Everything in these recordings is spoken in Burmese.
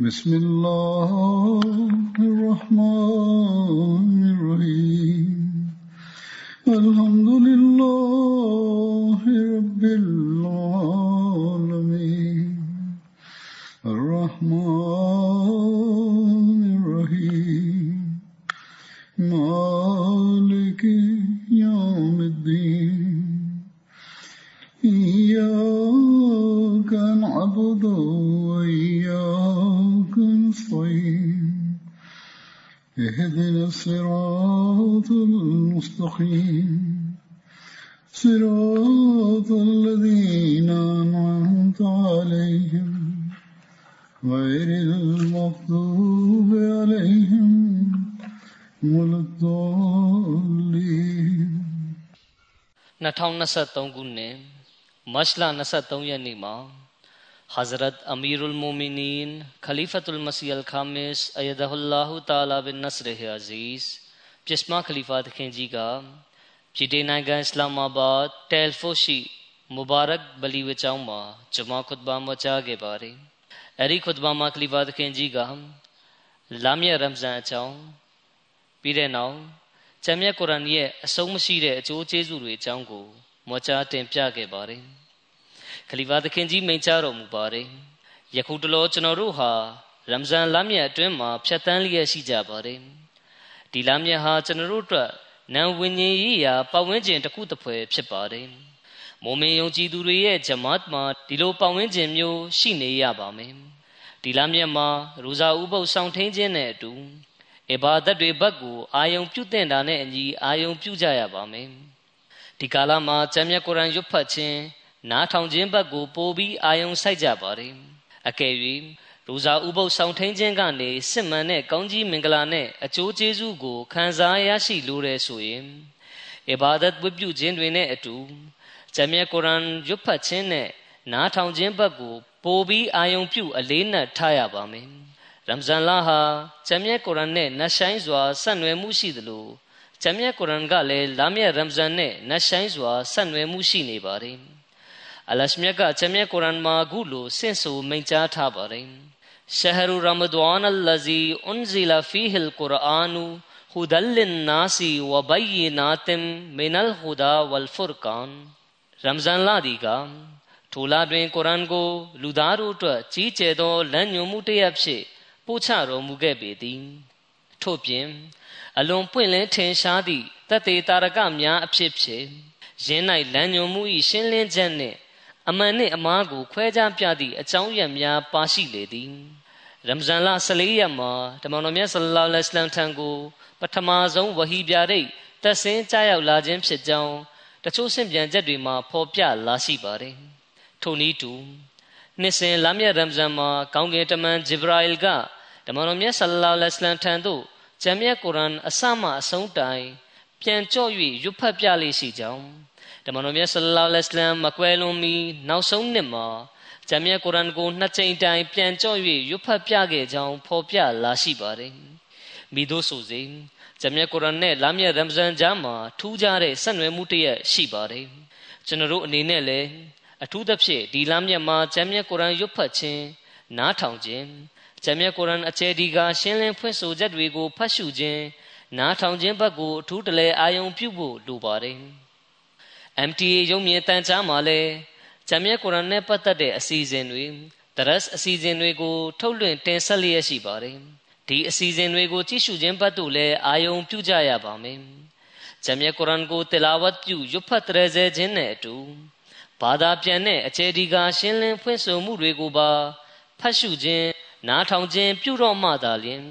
بسم الله الرحمن 2023ခုနှစ်မတ်လ23ရက်နေ့မှာ Hazrat Amirul Mu'minin Khalifatul Masih Al-Khamis Ayyadahullahu Ta'ala bin Nasr Aziz ပြစ်မခလီဖာသခင်ကြီးကပြည်ဒေနိုင်ငံအစ္စလာမာဘတ်တယ်ဖိုရှိမူဘာရက်ဘလီဝကျောင်း မှာဂျမာခွတ်ဘာမချခဲ့ပါတယ်အဲဒီခွတ်ဘာမှာခလီဖာသခင်ကြီးကလာမြတ်ရမ်ဇန်အကြောင်းပြီးတဲ့နောက်ကျမ်းမြတ်ကုရ်အာန်ရဲ့အဆုံးမရှိတဲ့အကျိုးကျေးဇူးတွေအကြောင်းကိုမောကြားတင်ပြခဲ့ပါတယ်။ခလီဖာသခင်ကြီးမိန့်ကြားတော်မူပါတယ်။ယခုတလောကျွန်တော်တို့ဟာရမ်ဇန်လမ်းမြတ်အတွင်းမှာဖြတ်တန်းလျက်ရှိကြပါတယ်။ဒီလမ်းမြတ်ဟာကျွန်တော်တို့အတွက်နံဝิญဉ်ရေးရာပတ်ဝန်းကျင်တစ်ခုတစ်ဖွဲဖြစ်ပါတယ်။မိုမင်ယုံကြည်သူတွေရဲ့ဂျမတ်မှာဒီလိုပတ်ဝန်းကျင်မျိုးရှိနေရပါမယ်။ဒီလမ်းမြတ်မှာရူဇာဥပုပ်ဆောင်ထင်းခြင်းနဲ့အတူအဘာဒတ်တွေဘက်ကိုအာယုံပြုတဲ့တာနဲ့အညီအာယုံပြုကြရပါမယ် ဒီကာလမှာကျမ်းမြတ်ကုရ်အာန်ရွတ်ဖတ်ခြင်းနားထောင်ခြင်းဘက်ကိုပို့ပြီးအာယုံစိုက်ကြပါတယ်အကယ်၍ရူဇာဥပုပ်ဆောင်ထင်းခြင်းကနေစစ်မှန်တဲ့ကောင်းကြီးမင်္ဂလာနဲ့အကျိုးကျေးဇူးကိုခံစားရရှိလိုတဲ့ဆိုရင်အဘာဒတ်ဝတ်ပြုခြင်းတွေနဲ့အတူကျမ်းမြတ်ကုရ်အာန်ရွတ်ဖတ်ခြင်းနဲ့နားထောင်ခြင်းဘက်ကိုပို့ပြီးအာယုံပြုအလေးနက်ထားရပါမယ်ရမ်ဇန်လဟာကျမ်းမြတ်ကုရ်အာန်နဲ့နတ်ဆိုင်စွာဆက်နွယ်မှုရှိသလို ကျမ်းမြတ်ကုရ်အာန်ကလည်းလာမည့်ရမ်ဇန်နဲ့နတ်ဆိုင်စွာဆက်နွယ်မှုရှိနေပါတယ်အလရှမြတ်ကကျမ်းမြတ်ကုရ်အာန်မှာခုလိုဆင့်ဆိုမိန့်ကြားထားပါတယ်ရှဟရူရမဒန်အလ္လဇီအွန်ဇီလာဖီဟ်ကုရ်အာနူ هدى للناس وبينات من الهدى والفرقان ရမ်ဇန်လဒီကထိုလတွင်ကုရ်အာန်ကိုလူသားတို့အတွက်ကြီးကျယ်သောလမ်းညွှန်မှုတစ်ရပ်ဖြစ်ပို့ချတော်မူခဲ့ပေသည်ထို့ပြင် အလွန်ပွင့်လင်းထင်ရှားသည့်တသက်တာရကများအဖြစ်ဖြစ်ရင်း၌လမ်းညွန်မှု၏ရှင်းလင်းချက်နှင့်အမှန်နှင့်အမှားကိုခွဲခြားပြသည့်အကြောင်းအရာများပါရှိလေသည်ရမဇန်လ14ရက်မှာတမန်တော်မြတ်ဆလ္လာလဟ်အလัยဟ်ထံကိုပထမဆုံးဝဟီပြရိတ်တက်ဆင်းကြားရောက်လာခြင်းဖြစ်ကြောင်းတချို့ဆင့်ပြန်ချက်တွေမှာဖော်ပြလာရှိပါတယ်ထိုနည်းတူနှစ်စဉ်လာမြတ်ရမ်ဇန်မှာကောင်းကင်တမန်ဂျေဘရာအီလ်ကဓမ္မတော်မြတ်ဆလ္လာလဟ်အလိုင်းထံသို့ ကျမ်းမြတ်ကုရ်အာန်အစမှအဆုံးတိုင်ပြန်ကြော့၍ရွတ်ဖတ်ပြလေရှိကြောင်းဓမ္မတော်မြတ်ဆလ္လာလဟ်အလိုင်းမကွယ်လွန်မီနောက်ဆုံးနှစ်မှာကျမ်းမြတ်ကုရ်အာန်ကိုနှစ်ကြိမ်တိုင်ပြန်ကြော့၍ရွတ်ဖတ်ပြခဲ့ကြောင်းဖော်ပြလာရှိပါတယ်မိတို့ဆိုစေကျမ်းမြတ်ကုရ်အာန်နဲ့လာမြတ်ရမ်ဇန်ကြားမှာထူးခြားတဲ့ဆက်နွယ်မှုတစ်ရပ်ရှိပါတယ်ကျွန်တော်တို့အနေနဲ့လည်းအထူးသဖြင့်ဒီလမ်းမြတ်မှာကျမ်းမြတ်ကုရ်အာန်ရွတ်ဖတ်ခြင်းနားထောင်ခြင်း ကျမ်းမြတ်ကုရ်အာန်အကျယ်ဒီကရှင်းလင်းဖွင့်ဆိုချက်တွေကိုဖတ်ရှုခြင်းနားထောင်ခြင်းဘက်ကိုအထူးတလဲအာယုံပြုဖို့လိုပါတယ် MTA ရုံးမြင့်တန်ကြားမှာလည်းကျမ်းမြတ်ကုရ်အာန်နဲ့ပတ်သက်တဲ့အစီအစဉ်တွေဒရတ်အစီအစဉ်တွေကိုထုတ်လွှင့်တင်ဆက်လျက်ရှိပါတယ်ဒီအစီအစဉ်တွေကိုကြည့်ရှုခြင်းဘက်သို့လည်းအာယုံပြုကြရပါမယ်ဂျမ်မြတ်ကုရ်အာန်ကိုတလာဝတ်ပြုရွတ်ဖတ်တရစေခြင်းနဲ့အတူဘာသာပြန်တဲ့အခြေဒီကရှင်းလင်းဖွင့်ဆိုမှုတွေကိုပါဖတ်ရှုခြင်း နားထောင်ခြင်းပြုတော့မှသာလျှင်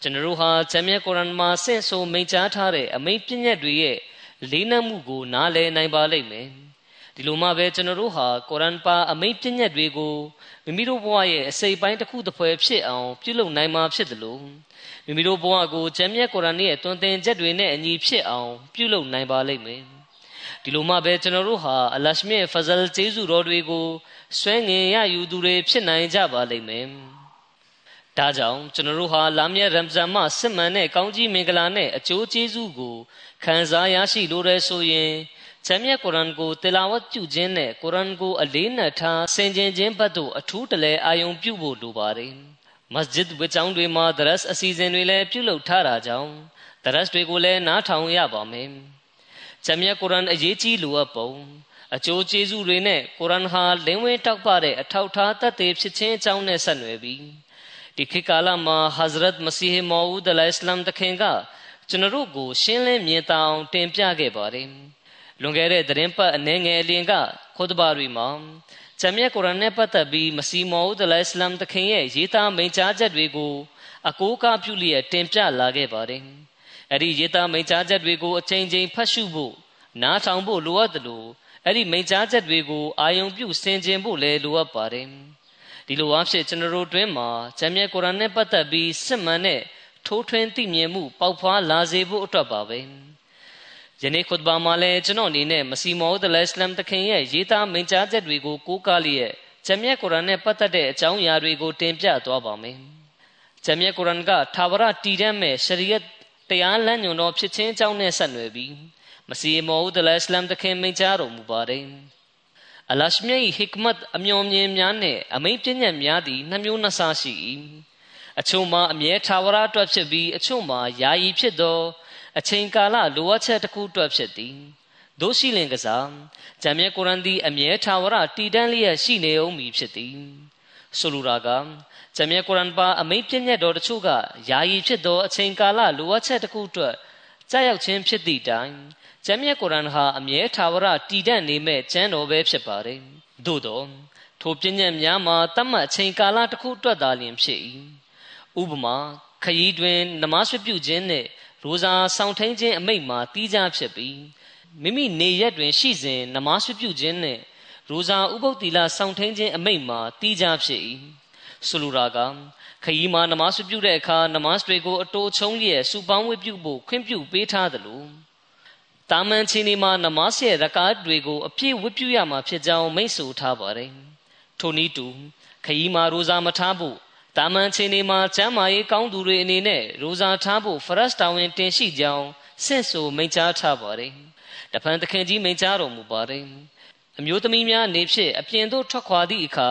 ကျွန်တော်တို့ဟာဂျမ်မြတ်ကုရ်အာန်မှာဆင့်ဆိုမိန့်ကြားထားတဲ့အမိန့်ပြည့်ညက်တွေရဲ့လေးနက်မှုကိုနားလည်နိုင်ပါလိမ့်မယ်ဒီလိုမှပဲကျွန်တော်တို့ဟာကုရ်အာန်ပါအမိန့်ပြည့်ညတ်တွေကိုမိမိတို့ဘဝရဲ့အစိပ်ပိုင်းတစ်ခုတစ်ဖွဲဖြစ်အောင်ပြုလုပ်နိုင်မှာဖြစ်တယ်လို့မိမိတို့ဘဝကိုကျမ်းမြတ်ကုရ်အာန်ရဲ့တွင်တင်ချက်တွေနဲ့အညီဖြစ်အောင်ပြုလုပ်နိုင်ပါလိမ့်မယ်ဒီလိုမှပဲကျွန်တော်တို့ဟာအလရှမြရဲ့ဖဇလ်ကျေးဇူးတော်တွေကိုဆွဲငင်ရယူသူတွေဖြစ်နိုင်ကြပါလိမ့်မယ် ဒါကြောင့်ကျွန်တော်တို့ဟာလာမြတ်ရမ်ဇန်မှစစ်မှန်တဲ့ကောင်းကြီးမင်္ဂလာနဲ့အကျိုးကျေးဇူးကိုခံစားရရှိလိုတဲ့ဆိုရင်ချမ်းမြတ်ကုရ်အန်ကိုတလာဝတ်ပြုခြင်းနဲ့ကုရ်အန်ကိုအလေးနက်ထားဆင်ခြင်ခြင်းဘက်သို့အထူးတလဲအာယုံပြုဖို့လိုပါတယ်။မစဂျစ်ဝစ်ကျောင်းတွေမှာဒရက်စ်အစီအစဉ်တွေလည်းပြုလုပ်ထားတာကြောင့်ဒရက်စ်တွေကိုလည်းနားထောင်ရပါမယ်။ချမ်းမြတ်ကုရ်အန်အရေးကြီးလိုအပ်ပုံအကျိုးကျေးဇူးတွေနဲ့ကုရ်အန်ဟာလင်းဝင်းတောက်ပတဲ့အထောက်ထားတတ်သေးဖြစ်ခြင်းအကြောင်းနဲ့ဆက်နွယ်ပြီး ဒီခေတ်ကာလမှာဟဇရတ်မစီဟ်မော်ဦးဒလိုင်စလမ်တခင်ကကျွန်တော်တို့ကို ရှင်းလင်းမြင်သာအောင်တင်ပြခဲ့ပါတယ်။လွန်ခဲ့တဲ့သတင်းပတ်အနှဲငယ်အလင်းကခွတ်ဘာတွေမှာဂျမ်မြတ်ကုရ်အာန်နဲ့ပတ်သက်ပြီးမစီမောဦးဒလိုင်စလမ်တခင်ရဲ့ရေးသားမိန့်ကြားချက်တွေကိုအကိုးကားပြုလျက်တင်ပြလာခဲ့ပါတယ်။အဲ့ဒီရေးသားမိန့်ကြားချက်တွေကိုအချိန်ချင်းဖတ်ရှုဖို့နားထောင်ဖို့လိုအပ်တယ်လို့အဲ့ဒီမိန့်ကြားချက်တွေကိုအာယုံပြုဆင်ခြင်ဖို့လည်းလိုအပ်ပါတယ်။ ဒီလိုအဖြစ်ကျွန်တော်တို့တွင်မှာဂျမ်မြတ်ကုရ်အာန်နဲ့ပတ်သက်ပြီးစစ်မှန်တဲ့ထိုးထွင်းသိမြင်မှုပေါက်ဖွားလာစေဖို့အတွက်ပါပဲ။ယနေ့ခွတ်ဘာမှာလည်းကျွန်တော်အနေနဲ့မစီမောဒ်လအစ္စလမ်တခင်ရဲ့ရေးသားမိန့်ကြားချက်တွေကိုကိုးကားလျက်ဂျမ်မြတ်ကုရ်အာန်နဲ့ပတ်သက်တဲ့အကြောင်းအရာတွေကိုတင်ပြသွားပါမယ်။ဂျမ်မြတ်ကုရ်အာန်ကထာဝရတည်တတ်မဲ့ရှရီယတ်တရားလမ်းညွန်တော်ဖြစ်ခြင်းအကြောင်းနဲ့ဆက်နွယ်ပြီးမစီမောဒ်လအစ္စလမ်တခင်မိန့်ကြားတော်မူပါတယ်။ အလရှမြတ်ဟိကမတ်အမျော်မြင်များနဲ့အမိန့်ပြည့်ညတ်များသည်နှမျိုးနှစ်ဆရှိ၏။အချို့မှာအမြဲထာဝရအတွက်ဖြစ်ပြီးအချို့မှာယာယီဖြစ်သောအချိန်ကာလလိုအပ်ချက်တစ်ခုအတွက်ဖြစ်သည်တို့ရှိလင်ကစားဂျမ်းမြတ်ကုရ်အန်သည်အမြဲထာဝရတည်တံ့လျက်ရှိနေအောင်မည်ဖြစ်သည်ဆိုလိုတာကဂျမ်းမြတ်ကုရ်အန်ပါအမိန့်ပြည့်ညတ်တော်တချို့ကယာယီဖြစ်သောအချိန်ကာလလိုအပ်ချက်တစ်ခုအတွက်ကြာရောက်ခြင်းဖြစ်သည့်တိုင် ဂျမ်းမြတ်ကုရ်အန်ဟာအမြဲထာဝရတည်တံ့နေမဲ့ကျမ်းတော်ပဲဖြစ်ပါတယ်သို့တော့ထိုပြည့်ညတ်များမှာတတ်မှတ်အချိန်ကာလတစ်ခုအတွက်သာလျှင်ဖြစ်၏ဥပမာခရီးတွင်နမဆွပြုခြင်းနှင့်ရိုဇာဆောင်ထိန်ခြင်းအမိန့်မှာတီးခြားဖြစ်ပြီးမိမိနေရက်တွင်ရှိစဉ်နမားဆွပြုခြင်းနှင့်ရိုဇာဥပုပ်တီလာဆောင်ထိန်ခြင်းအမိန့်မှာတီးခြားဖြစ်၏ဆိုလိုတာကခရီးမှာနမားဆွပြုတဲ့အခါနမားတွေကိုအတိုးချုံးရဲ့စူပေါင်းဝတ်ပြုဖို့ခွင့်ပြုပေးထားသလို တာမန်ချင်းဒီမှာနမားရဲ့ရကားတွေကိုအပြည့်ဝတ်ပြုရမှာဖြစ်ကြောင်းမိန့်ဆိုထားပါတယ်ထိုနည်းတူခရီးမှာရိုဇာမထားဖို့တာမန်ချိန်ဒီမှာကျမ်းမာရေးကောင်းသူတွေအနေနဲ့ရိုဇာထားဖို့ဖရက်တာဝန်တင်ရှိကြောင်းဆင့်ဆိုမိန့်ကြားထားပါတယ်။တဖန်သခင်ကြီးမိန့်ကြားတော်မူပါတယ်။အမျိုးသမီးများအနေဖြင့်အပြင်သို့ထွက်ခွာသည့်အခါ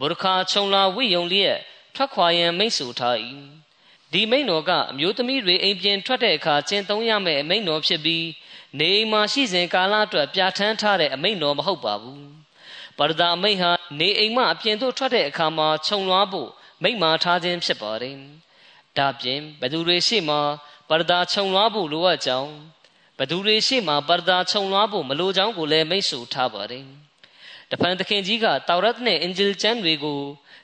ဗုဒ္ဓခါခြုံလာဝိယုံလျက်ထွက်ခွာရန်မိန့်ဆိုထား၏။ဒီမိန့်တော်ကအမျိုးသမီးတွေအိမ်ပြင်ထွက်တဲ့အခါကျင့်သုံးရမယ့်အမိန့်တော်ဖြစ်ပြီး နေအိမ်မှာရှိစဉ်ကာလအတွက်ပြဋ္ဌာန်းထားတဲ့အမိန့်တော်မဟုတ်ပါဘူး။ပရဒာအမိန့်ဟာနေအိမ်မှအပြင်သို့ထွက်တဲ့အခါမှာခြုံလွှားဖို့မိန့်မာထားခြင်းဖြစ်ပါတယ်။ဒါပြင်ဘသူတွေရှိမှပရဒါခြုံလွှားဖို့လိုအပ်ကြောင်းဘသူတွေရှိမှပရဒါခြုံလွှားဖို့မလိုကြောင်းကိုလည်းမိတ်ဆိုထားပါတယ်။တဖန်သခင်ကြီးကတောရတ်နဲ့အင်ဂျီလ်ကျမ်းတွေကို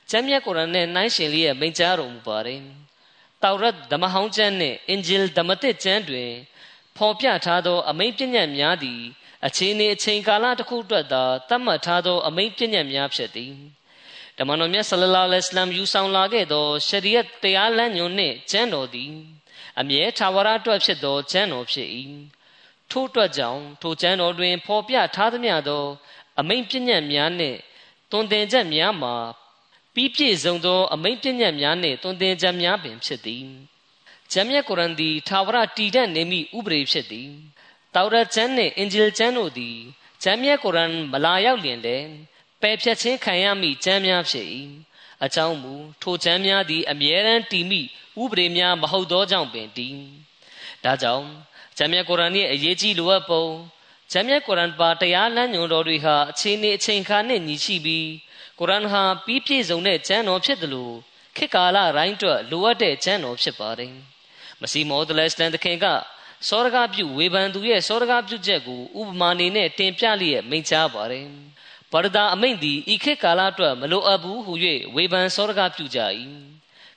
ကျမ်းမြတ်ကုရ်အာန်နဲ့နှိုင်းယှဉ်လျက်မိန့်ကြားတော်မူပါတယ်။တောရတ်ဓမ္မဟောင်းကျမ်းနဲ့အင်ဂျီလ်ဓမ္မသစ်ကျမ်းတွင် ဖော်ပြထားသော အမိန့်ပြည့်ညတ်များသည်အချိန်နှင့်အချိန်ကာလတစ်ခုအတွက်သာသတ်မှတ်ထားသောအမိန့်ပြည့်ညတ်များဖြစ်သည်။ဓမ္မတော်မြတ်ဆလလာလဟ်အလัမ်ယူဆောင်လာခဲ့သောရှရီယတ်တရားလမ်းညွန်နှင့်ကျမ်းတော်သည်အမြဲထာဝရအတွက်ဖြစ်သောကျမ်းတော်ဖြစ်၏ထို့အတွက်ကြောင့်ထိုကျမ်းတော်တွင် ဖော်ပြထားသမျှသော အမိန့်ပြည့်ညတ်များနှင့်တွင်တင်ချက်များမှာပြီးပြည့်စုံသော အမိန့်ပြည့်ညတ်များနှင့်တွင်တင်ချက်များပင်ဖြစ်သည် ကျမ်းမြတ်ကုရ်အန်သည်ထာဝရတည်တတ်နေမိဥပဒေဖြစ်သည်တောရတ်ကျမ်းနှင့်အင်ဂျီလ်ကျမ်းတို့သည်ကျမ်းမြတ်ကုရ်အန်မလာရောက်လျင်လည်းပယ်ဖြတ်ခြင်းခံရမိကျမ်းများဖြစ်၏အကြောင်းမူထိုကျမ်းများသည်အမြဲတမ်းတည်မိဥပဒေများမဟုတ်သောကြောင့်ပင်တည်ဒါကြောင့်ကျမ်းမြတ်ကုရ်အာန်ရဲ့အရေးကြီးလိုအပ်ပုံကျမ်းမြတ်ကုရ်အာန်ပါတရားလမ်းညွှန်တော်တွေဟာအချိန်နဲ့အချိန်ခါနဲ့ညီရှိပြီးကုရ်အာန်ဟာပြီးပြည့်စုံတဲ့ကျမ်းတော်ဖြစ်တယ်လို့ခေတ်ကာလတိုင်းအတွက်လိုအပ်တဲ့ကျမ်းတော်ဖြစ်ပါတယ် မစီမောဒလက်စတန်တခင်ကစောရကပြုဝေဖန်သူရဲ့စောရကပြုချက်ကိုဥပမာအနေနဲ့တင်ပြလျက်မိန့်ကြားပါတယ်ပရဒါအမိန့်သည်ဤခေတ်ကာလအတွက်မလိုအပ်ဘူးဟု၍ဝေဖန်စောရကပြုကြ၏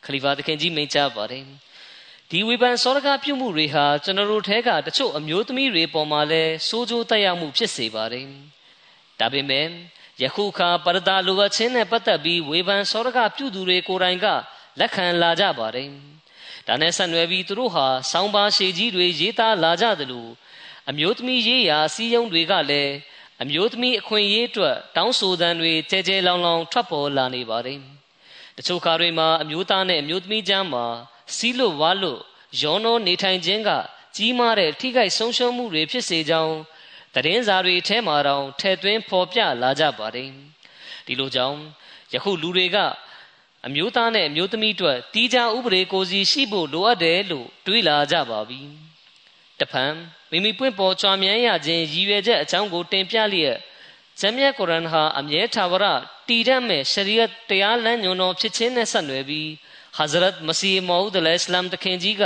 ခလီဖာသခင်ကြီးမိန့်ကြားပါတယ်ဒီဝေဖန်စောရကပြုမှုတွေဟာကျွန်တော်တို့ထဲကတချို့အမျိုးသမီးတွေပေါ်မှာလဲစိုးကြိုးတက်ရောက်မှုဖြစ်စေပါတယ်တဒါပေမဲ့ယခုခါပရဒါလိုအပ်ခြင်းနဲ့ပတ်သက်ပြီးဝေဖန်စောရကပြုသူတွေကိုယ်တိုင်ကလက်ခံလာကြပါတယ် ဒါနဲ့ဆက်နွယ်ပြီးသူတို့ဟာဆောင်းပါရှည်ကြီးတွေရေးသားလာကြသလိုအမျိုးသမီးရေးရာစီးရုံးတွေကလည်းအမျိုးသမီးအခွင့်အရေးအတွက်တောင်းဆိုသံတွေကြဲကြဲလောင်လောင်ထွက်ပေါ်လာနေပါတယ်တချို့ခါတွေမှာအမျိုးသားနဲ့အမျိုးသမီးကြားမှာစီးလို့ဝါလို့ရောနှောနေထိုင်ခြင်းကကြီးမားတဲ့ထိခိုက်ဆုံးရှုံးမှုတွေဖြစ်စေကြောင်းသတင်းစာတွေထဲမှာတောင်ထည့်သွင်းဖော်ပြလာကြပါတယ်ဒီလိုကြောင့်ယခုလူတွေက အမျိုးသားနဲ့အမျိုးသမီးတို့တီးခြားဥပဒေကိုစီရှိဖို့လိုအပ်တယ်လို့တွေးလာကြပါပြီတဖန်မိမိပွင့်ပေါ်ကြွားမြန်းရခြင်းရည်ရွယ်ချက်အကြောင်းကိုတင်ပြလျက်ဂျမ်မြတ်ကုရ်အန်ဟာအမြဲထာဝရတည်တတ်မဲ့ရှရီယတ်တရားလမ်းညွှန်တော်ဖြစ်ခြင်းနဲ့ဆက်နွယ်ပြီးဟဇရတ်မစီမောဒ်အလ္လမ်တခင်ကြီးက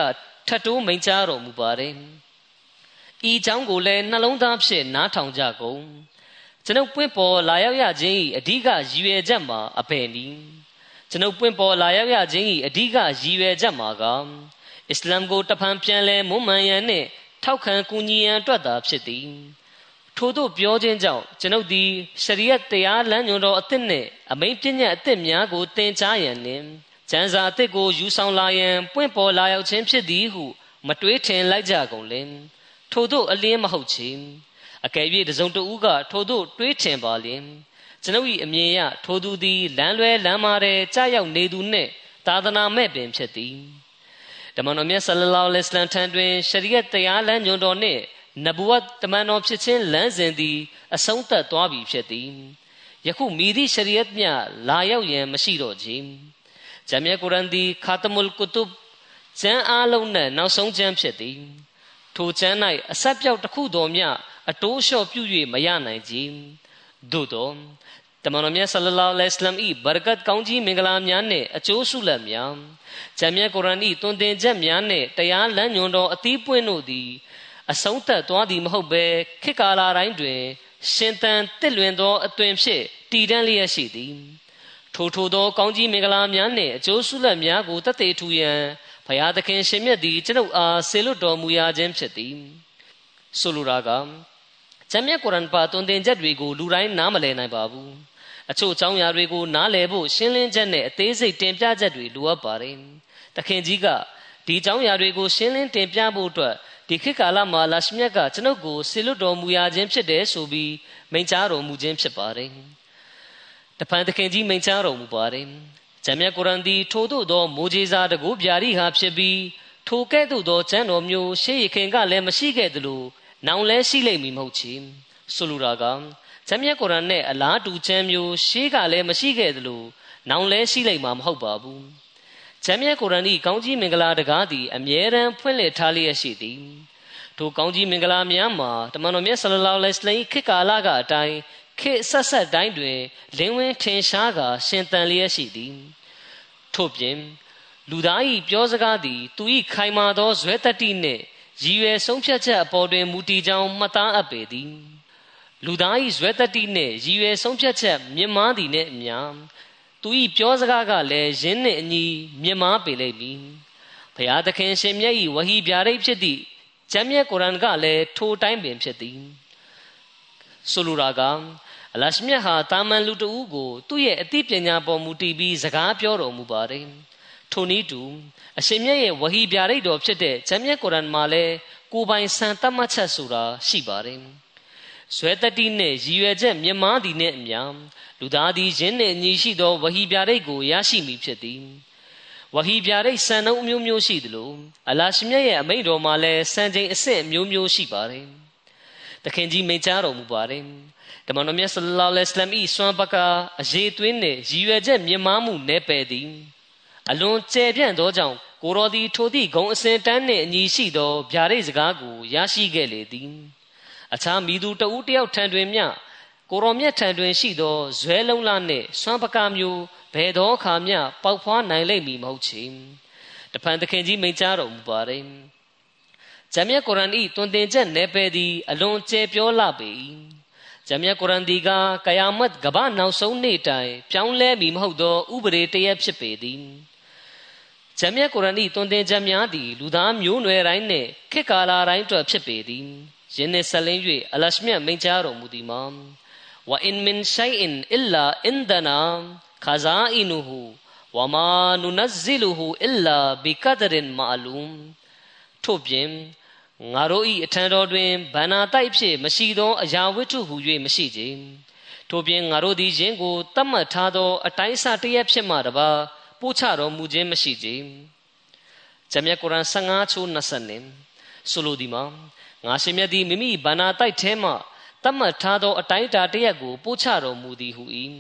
ထတ်တိုးမိန့်ကြားတော်မူပါတယ်။ဤအကြောင်းကိုလည်းနှလုံးသားဖြင့်နားထောင်ကြကုန်။ကျွန်ုပ်ပွင့်ပေါ်လာရောက်ရခြင်း၏အဓိကရည်ရွယ်ချက်မှာအဘယ်နည်း ကျွန်ုပ်ပွင့်ပေါ်လာရောက်ရခြင်း၏အဓိကရည်ရွယ်ချက်မှာကအစ္စလာမ်ကိုတဖန်ပြန်လဲမွမ်းမံရန်နှင့်ထောက်ခံကူညီရန်အတွက်သာဖြစ်သည်ထို့သို့ပြောခြင်းကြောင့်ကျွန်ုပ်သည်ရှရီယတ်တရားလမ်းညွှန်တော်အသစ်နှင့်အမိန့်ပညာအသစ်များကိုသင်ကြားရန်နှင့်ကျမ်းစာအသစ်ကိုယူဆောင်လာရန်ပွင့်ပေါ်လာရောက်ခြင်းဖြစ်သည်ဟုမတွေးထင်လိုက်ကြကုန်လင်ထို့သို့အလင်းမဟုတ်ချေအကယ်၍တစုံတဦးကထို့သို့တွေးထင်ပါလျင် ကျွန်ုပ်၏အမြင်အရထိုသူသည်လမ်းလွဲလမ်းမာတဲ့ကြာရောက်နေသူနှင့်သာသနာမဲ့ပင်ဖြစ်သည်ဓမ္မတော်မြတ်ဆလလောလ္လဟ်အလัยဟိထံတွင်ရှရီယတ်တရားလမ်းညွှန်တော်နှင့်နဗဝတ်တမန်တော်ဖြစ်ခြင်းလမ်းစဉ်သည်အဆုံးသတ်သွားပြီဖြစ်သည်ယခုမိသည့်ရှရီယတ်မြလာရောက်ရန်မရှိတော့ချေဂျမ်မြတ်ကုရ်အန်သည်ခါတမုလ်ကုတုဘ်ကျမ်းအားလုံးနဲ့နောက်ဆုံးကျမ်းဖြစ်သည်ထိုကျမ်း၌အဆက်ပြောက်တစ်ခုတော်မြအတိုးလျှော့ပြု၍မရနိုင်ကြသို့သော တမန်တော်မြတ်ဆလလောလဟ်အလัยဟိဘရကတ်ကောင်းကြီးမင်္ဂလာများနှင့်အကျိုးဆုလက်များဂျမ်းမြတ်ကုရ်အာန်၏တွင်တင်ချက်များနှင့်တရားလမ်းညွှန်တော်အသီးပွင့်တို့သည်အဆုံးသတ်သွားသည်မဟုတ်ဘဲခေတ်ကာလတိုင်းတွင် ရှင်သန်တစ်လွင်သောအသွင်ဖြင့်တည်တံ့လျက်ရှိသည်ထိုထိုသောကောင်းကြီးမင်္ဂလာများနှင့်အကျိုးဆုလက်များကိုတတ်သေးထူရန်ဘုရားသခင်ရှင်မြတ်သည်ကျွန်ုပ်အားဆေလွတ်တော်မူရာခြင်းဖြစ်သည်ဆိုလိုတာကဂျမ်းမြတ်ကုရ်အာန်ပါတွင်တင်ချက်တွေကိုလူတိုင်းနားမလည်နိုင်ပါဘူး အချို့အကြောင်းအရာတွေကိုနားလည်ဖို့ရှင်းလင်းချက်နဲ့အသေးစိတ်တင်ပြချက်တွေလိုအပ်ပါတယ်။တခင်ကြီးကဒီအကြောင်းအရာတွေကိုရှင်းလင်းတင်ပြဖို့အတွက်ဒီခေတ်ကာလမှာလာရှမြတ်ကကျွန်ုပ်ကိုဆေလွတ်တော်မူရခြင်းဖြစ်တယ်ဆိုပြီးမိန့်ကြားတော်မူခြင်းဖြစ်ပါတယ်။တဖန်တခင်ကြီးမိန့်ကြားတော်မူပါတယ်။ဂျမ်းမြတ်ကုရ်အန်ဒီထို့သို့သောမိုးကြီးစာတကူဗျာဒိဟာဖြစ်ပြီးထိုကဲ့သို့သောကျမ်းတော်မျိုးရှေးရခင်ကလည်းမရှိခဲ့သလိုနောင်လဲရှိလိမ့်မည်မဟုတ်ချေဆိုလိုတာက ဂျမ်းမြတ်ကုရ်အာန်နဲ့အလားတူချမ်းမျိုးရှေးကလည်းမရှိခဲ့သလိုနောင်လဲရှိလိမ့်မှာမဟုတ်ပါဘူးဂျမ်းမြတ်ကုရ်အာန်ဤကောင်းကြီးမင်္ဂလာတကားသည်အမြဲတမ်းဖွင့်လှစ်ထားလျက်ရှိသည်ထိုကောင်းကြီးမင်္ဂလာများမှာတမန်တော်မြတ်ဆလလောလဟ်အလိုင်းခေတ်ကာလကအတိုင်းခေတ်ဆက်ဆက်တိုင်းတွင်လင်းဝင်ထင်ရှားကာရှင်သန်လျက်ရှိသည်ထို့ပြင်လူသား၏ပြောစကားသည်သူ၏ခိုင်မာသောဇွဲတတ္တိနှင့်ရည်ရွယ်ဆုံးဖြတ်ချက်အပေါ်တွင်မူတည်ကြောင်းမှတ်သားအပ်ပေသည် လူသား၏ဇွဲတတိနှင့်ရည်ရွယ်ဆုံးဖြတ်ချက်မြင့်မားသည်နှင့်အမျှသူ၏ပြောစကားကလည်းယင်းနှင့်အညီမြင့်မားပေလိမ့်မည်ဘုရားသခင်ရှင်မြတ်၏ဝဟီဗျာဒိတ်ဖြစ်သည့်ကျမ်းမြတ်ကုရ်အာန်ကလည်းထိုတိုင်းပင်ဖြစ်သည်ဆိုလိုတာကအလရှမြတ်ဟာတာမန်လူတဦးကို သူ့ရဲ့အသိပညာပေါ်မူတည်ပြီးစကားပြောတော်မူပါတယ်ထိုနည်းတူအရှင်မြတ်ရဲ့ဝဟီဗျာဒိတ်တော်ဖြစ်တဲ့ကျမ်းမြတ်ကုရ်အာန်မှာလည်းကိုယ်ပိုင်စံတတ်မှတ်ချက်ဆိုတာရှိပါတယ် ဇွဲတတိနှင့်ရည်ရွယ်ချက်မြမသည်နှင့်အမြလူသားသည်ယင်းနှင့်ညီရှိသောဝဟီပြရိတ်ကိုရရှိမည်ဖြစ်သည်ဝဟီပြရိတ်စံနှုန်းအမျိုးမျိုးရှိသလိုအလာရှမြတ်ရဲ့အမိန့်တော်မှာလည်းစံချိန်အဆင့်အမျိုးမျိုးရှိပါတယ်တခင်ကြီးမိန့်ကြားတော်မူပါတယ်ဓမ္မတော်မြတ်ဆလ္လာလဟ်အလัยဟ်စွမ်းပကအရေးသွင်းနှင့်ရည်ရွယ်ချက်မြင်မာမှုနဲ့ပယ်သည်အလွန်ကျယ်ပြန့်သောကြောင့်ကိုတော်သည်ထိုသည့်ဂုံအစဉ်တန်းနှင့်အညီရှိသောဗျာဒိတ်စကားကိုရရှိခဲ့လေသည် အခြားမိသူတဦးတယောက်ထံတွင်မျှကိုရောမြတ်ထံတွင်ရှိသောဇွဲလုံးလာနှင့်ဆွမ်းပကားမျိုးဘယ်သောအခါမျှပေါက်ဖွားနိုင်လိမ့်မည်မဟုတ်ချေတဖန်သခင်ကြီးမိန့်ကြားတော်မူပါれဂျမ်းမြတ်ကုရ်အာန်ဤတွင်တင်ချက်နယ်ပယ်သည်အလွန်ကျယ်ပြောလှပေ၏ဂျမ်းမြတ်ကုရ်အာန်ဒီကကယာမတ်ကဘာနောက်ဆုံးနေ့တိုင်ပြောင်းလဲမည်မဟုတ်သောဥပဒေတရက်ဖြစ်ပေသည်ဂျမ်းမြတ်ကုရ်အာန်ဤတွင်တင်ချက်များသည်လူသားမျိုးနွယ်တိုင်းနှင့်ခေတ်ကာလတိုင်းအတွက်ဖြစ်ပေသည် ယင်းနှင့်ဆက်လင်း၍အလရှမြတ်မိန့်ကြားတော်မူသည်မှာဝအင်မင်ရှိုင်အင်အီလာအင်ဒနာခဇာအီနူဟူဝမာနုနဇီလူဟူအီလာဘီကဒရင်မာလူမ်ထို့ပြင်ငါတို့၏အထံတော်တွင်ဗန္နာတိုက်ဖြစ်မရှိသောအရာဝတ္ထုဟူ၍မရှိကြ။ထို့ပြင်ငါတို့သည်ယင်းကိုတတ်မှတ်ထားသော အတိုင်းအဆတရက်ဖြစ်မှတပါပို့ချတော်မူခြင်းမရှိကြ။ဂျမ်မြတ်ကုရ်အန်15ချိုး20နင်ဆိုလိုဒီမှာ ငါရှင်မြတ်သည်မိမိဗန္နာတိုက်ထဲမှတတ်မှတ်ထားသောအတိုင်းအတာတရက်ကိုပို့ချတော်မူသည်ဟု၏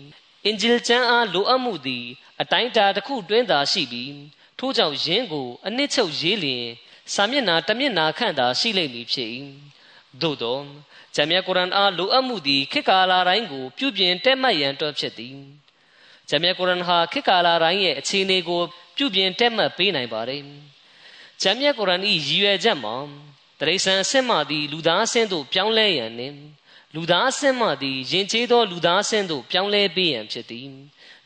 အင်ဂျီလ်ကျမ်းအားလိုအပ်မှုသည် အတိုင်းအတာတစ်ခုတွင်သာရှိပြီးထို့ကြောင့်ယင်းကို အနစ်ချုပ်ရေးလျင်စာမျက်နှာတစ်မျက်နှာခန့်သာရှိလိမ့်မည်ဖြစ်၏သို့သောဂျမ်းမြတ်ကုရ်အန်အားလိုအပ်မှုသည်ခေတ်ကာလတိုင်းကို ပြုပြင်တက်မှတ်ရန်အတွက်ဖြစ်သည်ဂျမ်းမြတ်ကုရ်အန်ဟာခေတ်ကာလတိုင်းရဲ့အခြေအနေကို ပြုပြင်တက်မှတ်ပေးနိုင်ပါတယ်ဂျမ်းမြတ်ကုရ်အန်၏ရည်ရွယ်ချက်မှာ တရိษံအဆင့်မှသည်လူသားအဆင့်သို့ပြောင်းလဲရန်နှင့်လူသားအဆင့်မှသည်ယဉ်ကျေးသောလူသားအဆင့်သို့ပြောင်းလဲပေးရန်ဖြစ်သည်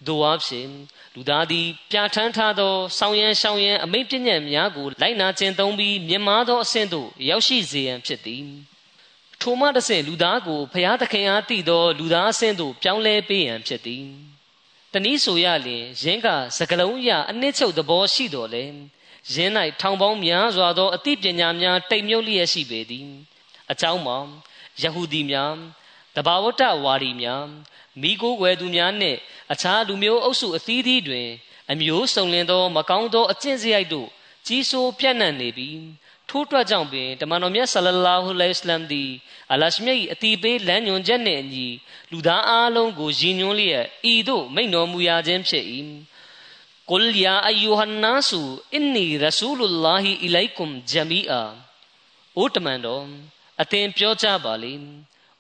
ဒို့အဖြစ်လူသားသည်ပြဋ္ဌာန်းထားသောဆောင်းရန်ရှောင်းရန်အမိန့်ပြည့်ညတ်များကိုလိုက်နာကျင့်သုံးပြီးမြင်မာသောအဆင့်သို့ရောက်ရှိစေရန်ဖြစ်သည်ထိုမှတစ်ဆင့်လူသားကိုဖျားသခင်အားတည်သောလူသားအဆင့်သို့ပြောင်းလဲပေးရန်ဖြစ်သည်တနည်းဆိုရလျင်ယင်းကစကလုံးရအနှစ်ချုပ်သဘောရှိတော်လဲ ယင်း၌ထောင်ပေါင်းများစွာသောအသိပညာများတိမ်မြုပ်လျက်ရှိပေသည်အကြောင်းမှာယဟုဒီများတဘာဝတ္တဝါဒီများမိကိုွယ်သူများနှင့်အခြားလူမျိုးအုပ်စုအသီးသီးတွင် အမျိုးစုံလင်သော မကောင်းသောအကျင့်စရိုက်တို့ကြီးစိုးပြန့်နှံ့နေပြီးထို့အတွက်ကြောင့်ပင်တမန်တော်မြတ်ဆလလာဟူလိုင်စလမ်သည်အလရှမြတ်၏အတီးပေးလမ်းညွှန်ချက်နှင့်အညီလူသားအလုံးကိုရည်ညွှန်းလျက်ဤသို့မိန့်တော်မူရခြင်းဖြစ်၏ ကုလ်ယာအယူဟန်နာဆူအင်နီရဆူလူလာဟီအီလိုင်ကွမ်ဂျမီအာအိုတမန်တော်အသင်ပြောကြပါလေ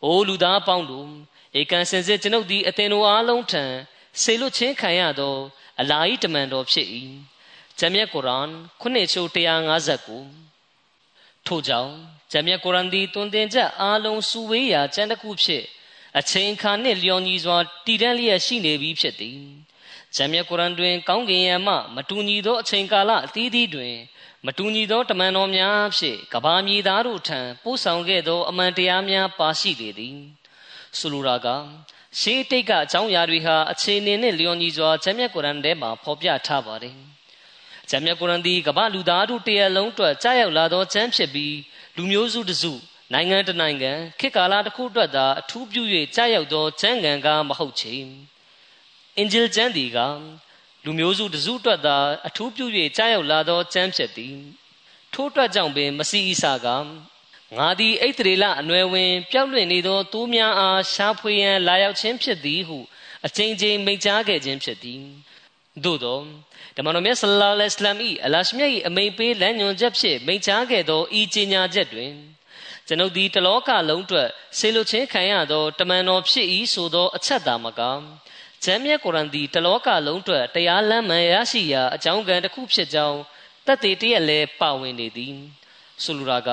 အိုလူသားပေါင်းတို့ဧကန်စင်စစ်ကျွန်ုပ်သည်အသင်တို့အားလုံးထံဆေလွတ်ချင်းခံရသောအလာဤတမန်တော်ဖြစ်၏ဂျမ်မြတ်ကုရ်အာန်ခုနှစ်ချိုး159ထို့ကြောင့်ဂျမ်မြတ်ကုရ်အာန်သည်တွင်တင်ချက်အားလုံးစုဝေးရာကျမ်းတစ်ခုဖြစ်အချိန်အခါနှင့်လျော်ညီစွာတည်တံ့လျက်ရှိနေပြီဖြစ်သည် ဂျမ်မြတ်ကုရ်အာန်တွင် ကောင်းကင်ယံမှမတူညီသောအချိန်ကာလအသီးသီးတွင် မတူညီသောတမန်တော်များဖြင့်ကဘာမြေသားတို့ထံပို့ဆောင်ခဲ့သောအမှန်တရားများပါရှိလေသည်ဆိုလိုတာကရှေးတိတ်ကအကြောင်းအရာတွေဟာအခြေအနေနဲ့လျော်ညီစွာဂျမ်းမြတ်ကုရ်အန်ထဲမှာဖော်ပြထားပါတယ်။ဂျမ်းမြတ်ကုရ်အန်သည်ကမ္ဘာလူသားတို့တရလုံးအတွက်ကြားရောက်လာသောကျမ်းဖြစ်ပြီးလူမျိုးစုတစုနိုင်ငံတနိုင်ငံခေတ်ကာလတစ်ခုအတွက်သာအထူးပြု၍ကြားရောက်သောကျမ်းဂန်ကမဟုတ်ချေ။ အင်ဂျယ်ကျမ်းဒီကလူမျိုးစုတစုအတွက်သာအထူးပြု၍ကြားရောက်လာသောကျမ်းဖြစ်သည်။ထို့အတွက်ကြောင့်ပင်မစီအီစာကငါသည်အိတ်တရေလအနွယ်ဝင်ပျောက်လွင့်နေသောသူများအားရှားဖွေရန်လာရောက်ခြင်းဖြစ်သည်ဟုအချိန်ချင်းမိန့်ကြားခဲ့ခြင်းဖြစ်သည်သို့သောဓမ္မတော်မြတ်ဆလ္လာလဟ်အလัยဟ်အလရှမြတ်၏အမိန်ပေးလမ်းညွှန်ချက်ဖြင့်မိန့်ကြားခဲ့သောဤကြေညာချက်တွင်ကျွန်ုပ်သည်တလောကလုံးအတွက်ဆေလိုချင်းခံရသောတမန်တော်ဖြစ်၏ဆိုသောအချက်သာမက ဂျမ်းမြတ်ကုရ်အန်သည်တလောကလုံးအတွက်တရားလမ်းမှန်ရရှိရာအကြောင်းကံတစ်ခုဖြစ်ကြောင်းတတ်သေးတည်းလည်းပါဝင်နေသည်ဆိုလိုတာက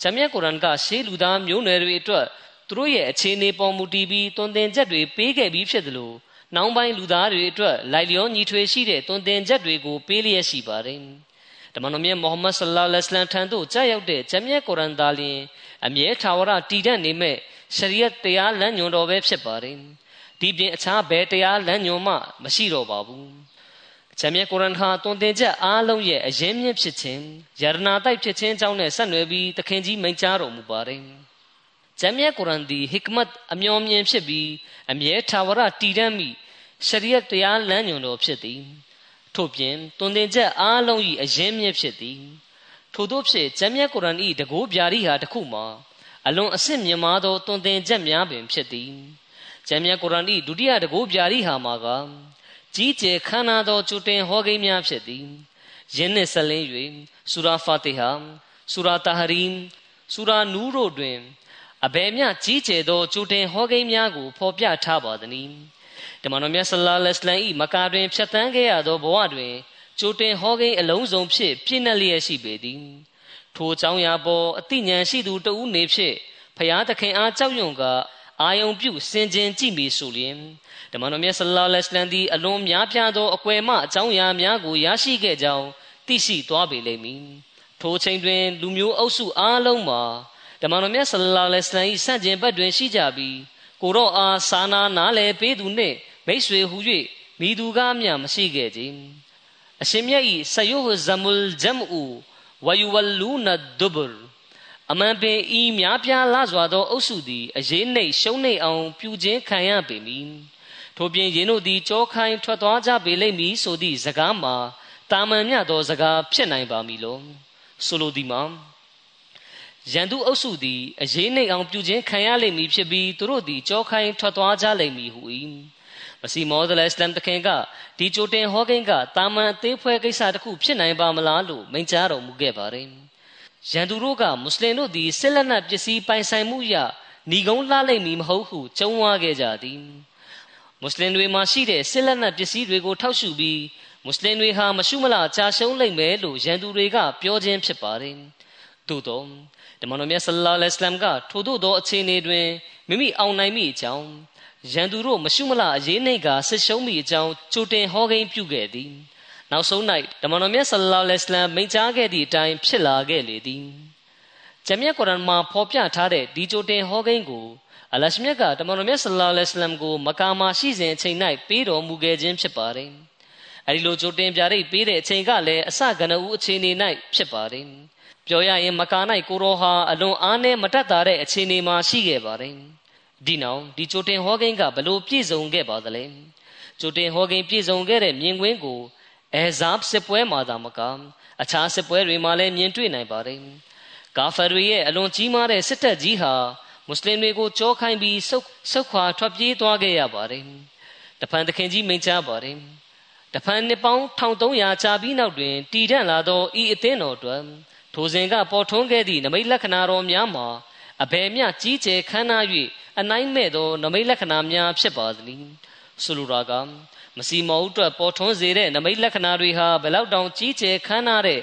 ဂျမ်းမြတ်ကုရ်အန်ကရှေးလူသားမျိုးနွယ်တွေအတွက်သူတို့ရဲ့အခြေအနေပေါ်မူတည်ပြီးတွင်တင်ချက်တွေပေးခဲ့ပြီးဖြစ်တယ်လို့နောက်ပိုင်းလူသားတွေအတွက်လိုက်လျောညီထွေရှိတဲ့တွင်တင်ချက်တွေကိုပေးလျက်ရှိပါတယ်။ဓမ္မတော်မြတ်မုဟမ္မဒ်ဆလ္လာလဟ်အလိုင်းထံသို့ကြားရောက်တဲ့ဂျမ်းမြတ်ကုရ်အန်သားလျင်အမြဲထာဝရတည်တတ်နေမဲ့ရှရီယတ်တရားလမ်းညွှန်တော်ပဲဖြစ်ပါတယ်။ ဒီပြင်အခြားဘယ်တရားလမ်းညွှန်မှမရှိတော့ပါဘူး။ဂျမ်းမြတ်ကုရ်အန်ဟာတွင်တင်ချက်အားလုံးရဲ့အရင်မြင့်ဖြစ်ခြင်းယရနာတိုက်ဖြစ်ခြင်းအကြောင်းနဲ့ဆက်နွယ်ပြီးတခင်ကြီးမိန့်ကြားတော်မူပါတယ်။ဂျမ်းမြတ်ကုရ်အန်သည်ဟစ်ကမတ်အမျော်မြင်ဖြစ်ပြီးအမြဲထာဝရတည်တံ့မိရှရီယတ်တရားလမ်းညွှန်တော်ဖြစ်သည်။ထို့ပြင်တွင်တင်ချက်အားလုံး၏အရင်မြင့်ဖြစ်သည်။ထို့သောဖြင့်ဂျမ်းမြတ်ကုရ်အန်၏တကိုးပြာရီဟာတစ်ခုမှာအလွန်အဆင့်မြင့်မားသောတွင်တင်ချက်များပင်ဖြစ်သည်။ ဂျမ်းမြတ်ကုရ်အန်၏ဒုတိယတကိုးပြာရီဟာမှာကကြီးကျယ်ခမ်းနားသောကျူတင်ဟောကိန်းများဖြစ်သည်ယင်းနှင့်ဆက်လင်း၍ဆူရာဖာတီဟာဆူရာတာဟရီမ်ဆူရာနူးတို့တွင်အဘယ်မျှကြီးကျယ်သောကျူတင်ဟောကိန်းများကိုဖော်ပြထားပါသည်။ဓမ္မတော်မြတ်ဆလ္လာလဟ်အလိုင်း၏မကာတွင်ဖြတ်တန်းခဲ့ရသောဘဝတွင်ကျူတင်ဟောကိန်းအလုံးစုံဖြင့်ပြည့်နှက်လျက်ရှိပေသည်။ထိုအကြောင်းအရာပေါ်အသိဉာဏ်ရှိသူတဦးနေဖြင့်ဖျားသခင်အားကြောက်ရွံ့က အာယုံပြုစင်ကြင်ကြည့်မိဆိုလျင်ဓမ္မတော်မြတ်ဆလ္လာလဟ်အလိုင်းသည်အလွန်များပြားသောအကွယ်မှအကြောင်းအရာများကိုရရှိခဲ့ကြောင်းသိရှိသွားပေလိမ့်မည်ထိုချိန်တွင် လူမျိုးအုပ်စုအားလုံးမှာဓမ္မတော်မြတ်ဆလ္လာလဟ်အလိုင်းဆန့်ကျင်ဘက်တွင်ရှိကြပြီးကိုတော့အားစာနာနားလေပေးသူနှင့်မိတ်ဆွေဟု၍မိသူကားမျှမရှိခဲ့ကြအရှင်မြတ်၏ဆယုဟဇမုလ်ဂျမ်အူဝယူဝလူနဒုဘရ အမှန်ပင်ဤများပြားလာစွာသောအုပ်စုသည်အရေးနှိပ်ရှုံးနှိပ်အောင်ပြုခြင်းခံရပေမည်ထို့ပြင်ယင်းတို့သည်ကြောခိုင်းထွက်သွားကြပေလိမ့်မည်ဆိုသည့်စကားမှာတာမန်မြတ်သောစကားဖြစ်နိုင်ပါမည်လောဆိုလိုသည်မှာရန်သူအုပ်စုသည်အရေးနှိပ်အောင်ပြုခြင်းခံရလိမ့်မည်ဖြစ်ပြီးသူတို့သည်ကြောခိုင်းထွက်သွားကြလိမ့်မည်ဟု၏မစီမောဒလအစ္စလမ်တခင်ကဒီကြိုတင်ဟောကိန်းကတာမန်အသေးဖွဲကိစ္စတစ်ခုဖြစ်နိုင်ပါမလားလို့မိန့်ကြားတော်မူခဲ့ပါတယ် ရန်သူတို့ကမွတ်စလင်တို့သည်စစ်လက်နက်ပစ္စည်းပိုင်ဆိုင်မှုရဏီကုန်းလှလိမ့်မည်မဟုတ်ဟုကြုံဝါခဲ့ကြသည်မွတ်စလင်တွေမှာရှိတဲ့စစ်လက်နက်ပစ္စည်းတွေကိုထောက်ရှုပြီးမွတ်စလင်တွေဟာမရှုမလကြာရှုံးလိမ့်မယ်လို့ရန်သူတွေကပြောခြင်းဖြစ်ပါတယ်သို့တော့ဓမ္မတော်မြတ်ဆလ္လာလဟ်အလိုင်းမ်ကထို့သောသောအခြေအနေတွင်မိမိအောင်နိုင်မိအကြောင်းရန်သူတို့မရှုမလအရေးနှိတ်ကဆစ်ရှုံးမိအကြောင်းကြိုတင်ဟောကိန်းပြုခဲ့သည် နောက်ဆုံး၌ဓမ္မတော်မြတ်ဆလ္လာလဟ်အလိုင်းမ်မိန့်ကြားခဲ့သည့်အတိုင်းဖြစ်လာခဲ့လေသည်ဂျမ်မြတ်ကုရ်အန်မှာဖော်ပြထားတဲ့ဒီကြိုတင်ဟောကိန်းကိုအလရှမြတ်ကတမန်တော်မြတ်ဆလ္လာလဟ်အလိုင်းကိုမကာမှာရှိစဉ်အချိန်၌ပေးတော်မူခဲ့ခြင်းဖြစ်ပါတယ်။အဲဒီလိုကြိုတင်ပြရိတ်ပေးတဲ့အချိန်ကလည်းအစကနဦးအခြေအနေ၌ဖြစ်ပါတယ်။ပြောရရင်မကာ၌ကိုရောဟာအလွန်အားနည်းမတတ်တာတဲ့အခြေအနေမှာရှိခဲ့ပါတယ်။ဒီနောက်ဒီကြိုတင်ဟောကိန်းကဘလို့ပြည့်စုံခဲ့ပါသလဲ။ကြိုတင်ဟောကိန်းပြည့်စုံခဲ့တဲ့မြင်ကွင်းကို အဲဇာဘ်စစ်ပွဲမှာသာမကအခြားစစ်ပွဲတွေမှာလည်းမြင်တွေ့နိုင်ပါတယ်။ကာဖာတွေရဲ့အလွန်ကြီးမားတဲ့စစ်တပ်ကြီးဟာမွတ်စလင်တွေကိုကြောခိုင်းပြီးဆုတ်ဆုတ်ခွာထွက်ပြေးသွားခဲ့ရပါတယ်။တဖန်သခင်ကြီးမိန့်ကြားပါတယ်။တဖန်နှစ်ပေါင်း1300ကြာပြီးနောက်တွင်တည်တံ့လာသောဤအသင်းတော်တွင်ထိုစဉ်ကပေါ်ထွန်းခဲ့သည့်နမိတ်လက္ခဏာတော်များမှာအဘယ်မျှကြီးကျယ်ခမ်းနား၍အနိုင်မဲ့သောနမိတ်လက္ခဏာများဖြစ်ပါသနည်း။ဆိုလိုတာက မစီမောဦးအတွက်ပေါ်ထွန်းစေတဲ့နမိတ်လက္ခဏာတွေဟာဘယ်လောက်တောင်ကြီးကျယ်ခမ်းနားတဲ့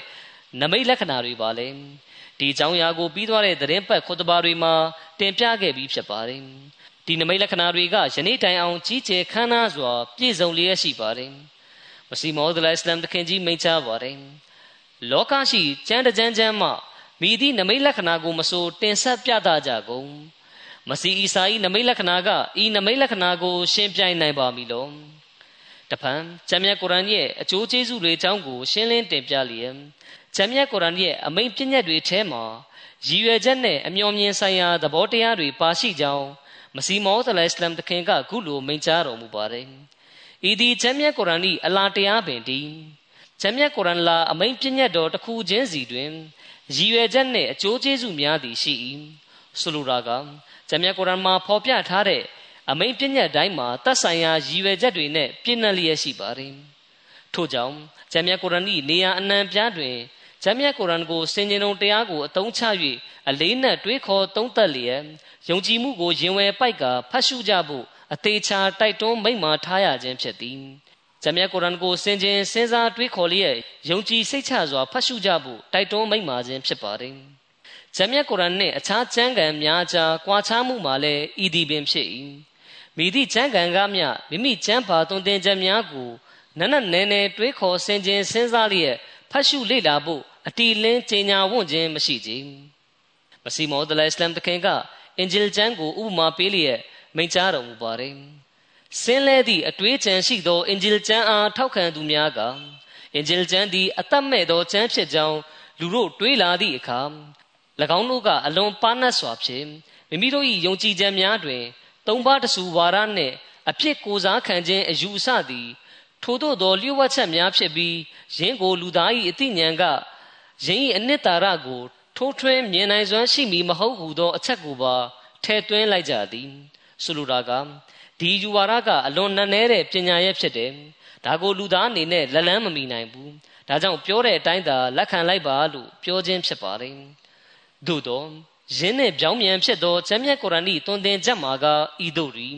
နမိတ်လက္ခဏာတွေပါလဲ။ဒီအကြောင်းအရာကိုပြီးသွားတဲ့သတင်းပတ်ခွတ်တဘာတွေမှာတင်ပြခဲ့ပြီးဖြစ်ပါတယ်ဒီနမိတ်လက္ခဏာတွေကယနေ့တိုင်အောင်ကြီးကျယ်ခမ်းနားစွာပြည့်စုံလျက်ရှိပါတယ်မစီမောဒလအစ္စလမ်တခင်ကြီးမိန့်ကြားပါတယ်လောကရှိကျမ်းတကြမ်းကြမ်းမှမိသည့်နမိတ်လက္ခဏာကိုမဆိုတင်ဆက်ပြသကြကုန်မစီအီစာ၏နမိတ်လက္ခဏာကဤနမိတ်လက္ခဏာကိုရှင်းပြနိုင်ပါမည်လော တဖန်ကျမ်းမြတ်ကုရ်အာန်ရဲ့အကျိုးကျေးဇူးတွေအကြောင်းကိုရှင်းလင်းတင်ပြလျက်ဂျမ်းမြတ်ကုရ်အာန်ရဲ့အမိန့်ပြည့်ညတ်တွေထဲမှာရည်ရွယ်ချက်နဲ့အမျှော်မြင်ဆိုင်ရာသဘောတရားတွေပါရှိကြောင်းမစီမောသလအစ္စလမ်တခင်ကခုလိုမိန့်ကြားတော်မူပါတယ်။ဤဒီဂျမ်းမြတ်ကုရ်အာန်၏အလာတရားပင်တည်းဂျမ်းမြတ်ကုရ်အာန်လာအမိန့်ပြည့်ညတ်တော်တစ်ခုချင်းစီတွင်ရည်ရွယ်ချက်နဲ့အကျိုးကျေးဇူးများသည်ရှိ၏။ဆိုလိုတာကဂျမ်းမြတ်ကုရ်အာန်မှာဖော်ပြထားတဲ့ အမိန့်ပြည့်ညတ်တိုင်းမှာတတ်ဆိုင်ရာရည်ရွယ်ချက်တွေနဲ့ပြည့်နှက်လျက်ရှိပါတယ်။ထို့ကြောင့်ဂျမ်းမြတ်ကုရ်အာန်၏နေရာအနှံပြားတွင်ဂျမ်းမြတ်ကုရ်အာန်ကိုစင်ကြင်ုံတရားကိုအသုံးချ၍အလေးနက်တွေးခေါ်သုံးသပ်လျက်ယုံကြည်မှုကိုရင်ဝယ်ပိုက်ကဖတ်ရှုကြဖို့အသေးချာတိုက်တွန်းမိန့်မာထားရခြင်းဖြစ်သည်ဂျမ်းမြတ်ကုရ်အာန်ကိုစင်ကြင်စဉ်းစားတွေးခေါ်လျက်ယုံကြည်စိတ်ချစွာဖတ်ရှုကြဖို့တိုက်တွန်းမိန့်မာခြင်းဖြစ်ပါတယ်ဂျမ်းမြတ်ကုရ်အာန်နှင့်အခြားကျမ်းဂန်များကြားကွာခြားမှုမှာလည်းဤသည်ပင်ဖြစ်၏ မိသည့်ကျမ်းဂန်ကမျှမိမိကျမ်းပါသွန်သင်ချက်များကိုနက်နက်နဲနဲတွေးခေါ်စင်ကြင်စဉ်းစားလျက်ဖတ်ရှုလေ့လာဖို့အတီလင်းကြေညာဝွင့်ခြင်းမရှိကြ။မစီမောဒလအစ္စလမ်တခင်ကအင်ဂျယ်ကျမ်းကိုဥပမာပေးလျက်မိန့်ကြားတော်မူပါတယ်။ဆင်းလဲသည့်အတွေးကြံရှိသောအင်ဂျယ်ကျမ်းအားထောက်ခံသူများကအင်ဂျယ်ကျမ်းသည်အသက်မဲ့သောကျမ်းဖြစ်ကြောင်းလူတို့တွေးလာသည့်အခါ၎င်းတို့ကအလွန်ပါနတ်စွာဖြင့်မိမိတို့၏ယုံကြည်ခြင်းများတွင် သုံးပါးတဆူဝါဒနှင့်အဖြစ်ကိုစားခံခြင်းအယူအဆသည်ထို့သောသောလျှို့ဝှက်ချက်များဖြစ်ပြီးယင်းကိုလူသား၏အသိဉာဏ်ကယင်း၏အနှစ်သာရကိုထိုးထွင်းမြင်နိုင်စွမ်းရှိမည်မဟုတ်ဟုသောအချက်ကိုပါထဲ့သွင်းလိုက်ကြသည်ဆိုလိုတာကဒီယူဝါဒကအလွန်နက်နဲတဲ့ပညာရဲ့ဖြစ်တယ်ဒါကိုလူသားအနေနဲ့လက်လန်းမမီနိုင်ဘူးဒါကြောင့်ပြောတဲ့အတိုင်းသာလက်ခံလိုက်ပါလို့ပြောခြင်းဖြစ်ပါတယ်သို့တော့ ယင်းနှင့်ပြောင်းပြန်ဖြစ်သောကျမ်းမြတ်ကုရ်အာန်၏တွင်တင်ချက်မှာကဤသို့ရီ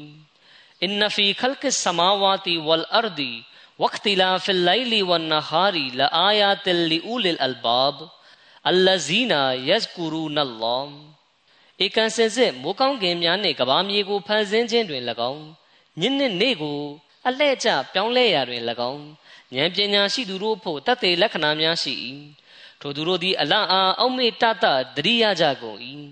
အင်နဖီခလ်ကစ်ဆမာဝါတီဝလ်အာရ်ဒီဝက်တီလာဖီလိုင်လီဝန်နဟာရီလအာယာတလီအူလ်အလ်ဘာဘ်အလဇီနာယဇ်ကူရူနလ္လာဧကန်စင်စစ်မိုးကောင်းကင်များနှင့်ကဘာမြေကိုဖန်ဆင်းခြင်းတွင်၎င်းညနစ်နေ့ကိုအလှဲ့ကျပြောင်းလဲရာတွင်၎င်းဉာဏ်ပညာရှိသူတို့ဖို့တတ်သိလက္ခဏာများရှိ၏ ထိုသူတို့သည်အလံအားအောက်မေ့တတတရိယကြကုန်၏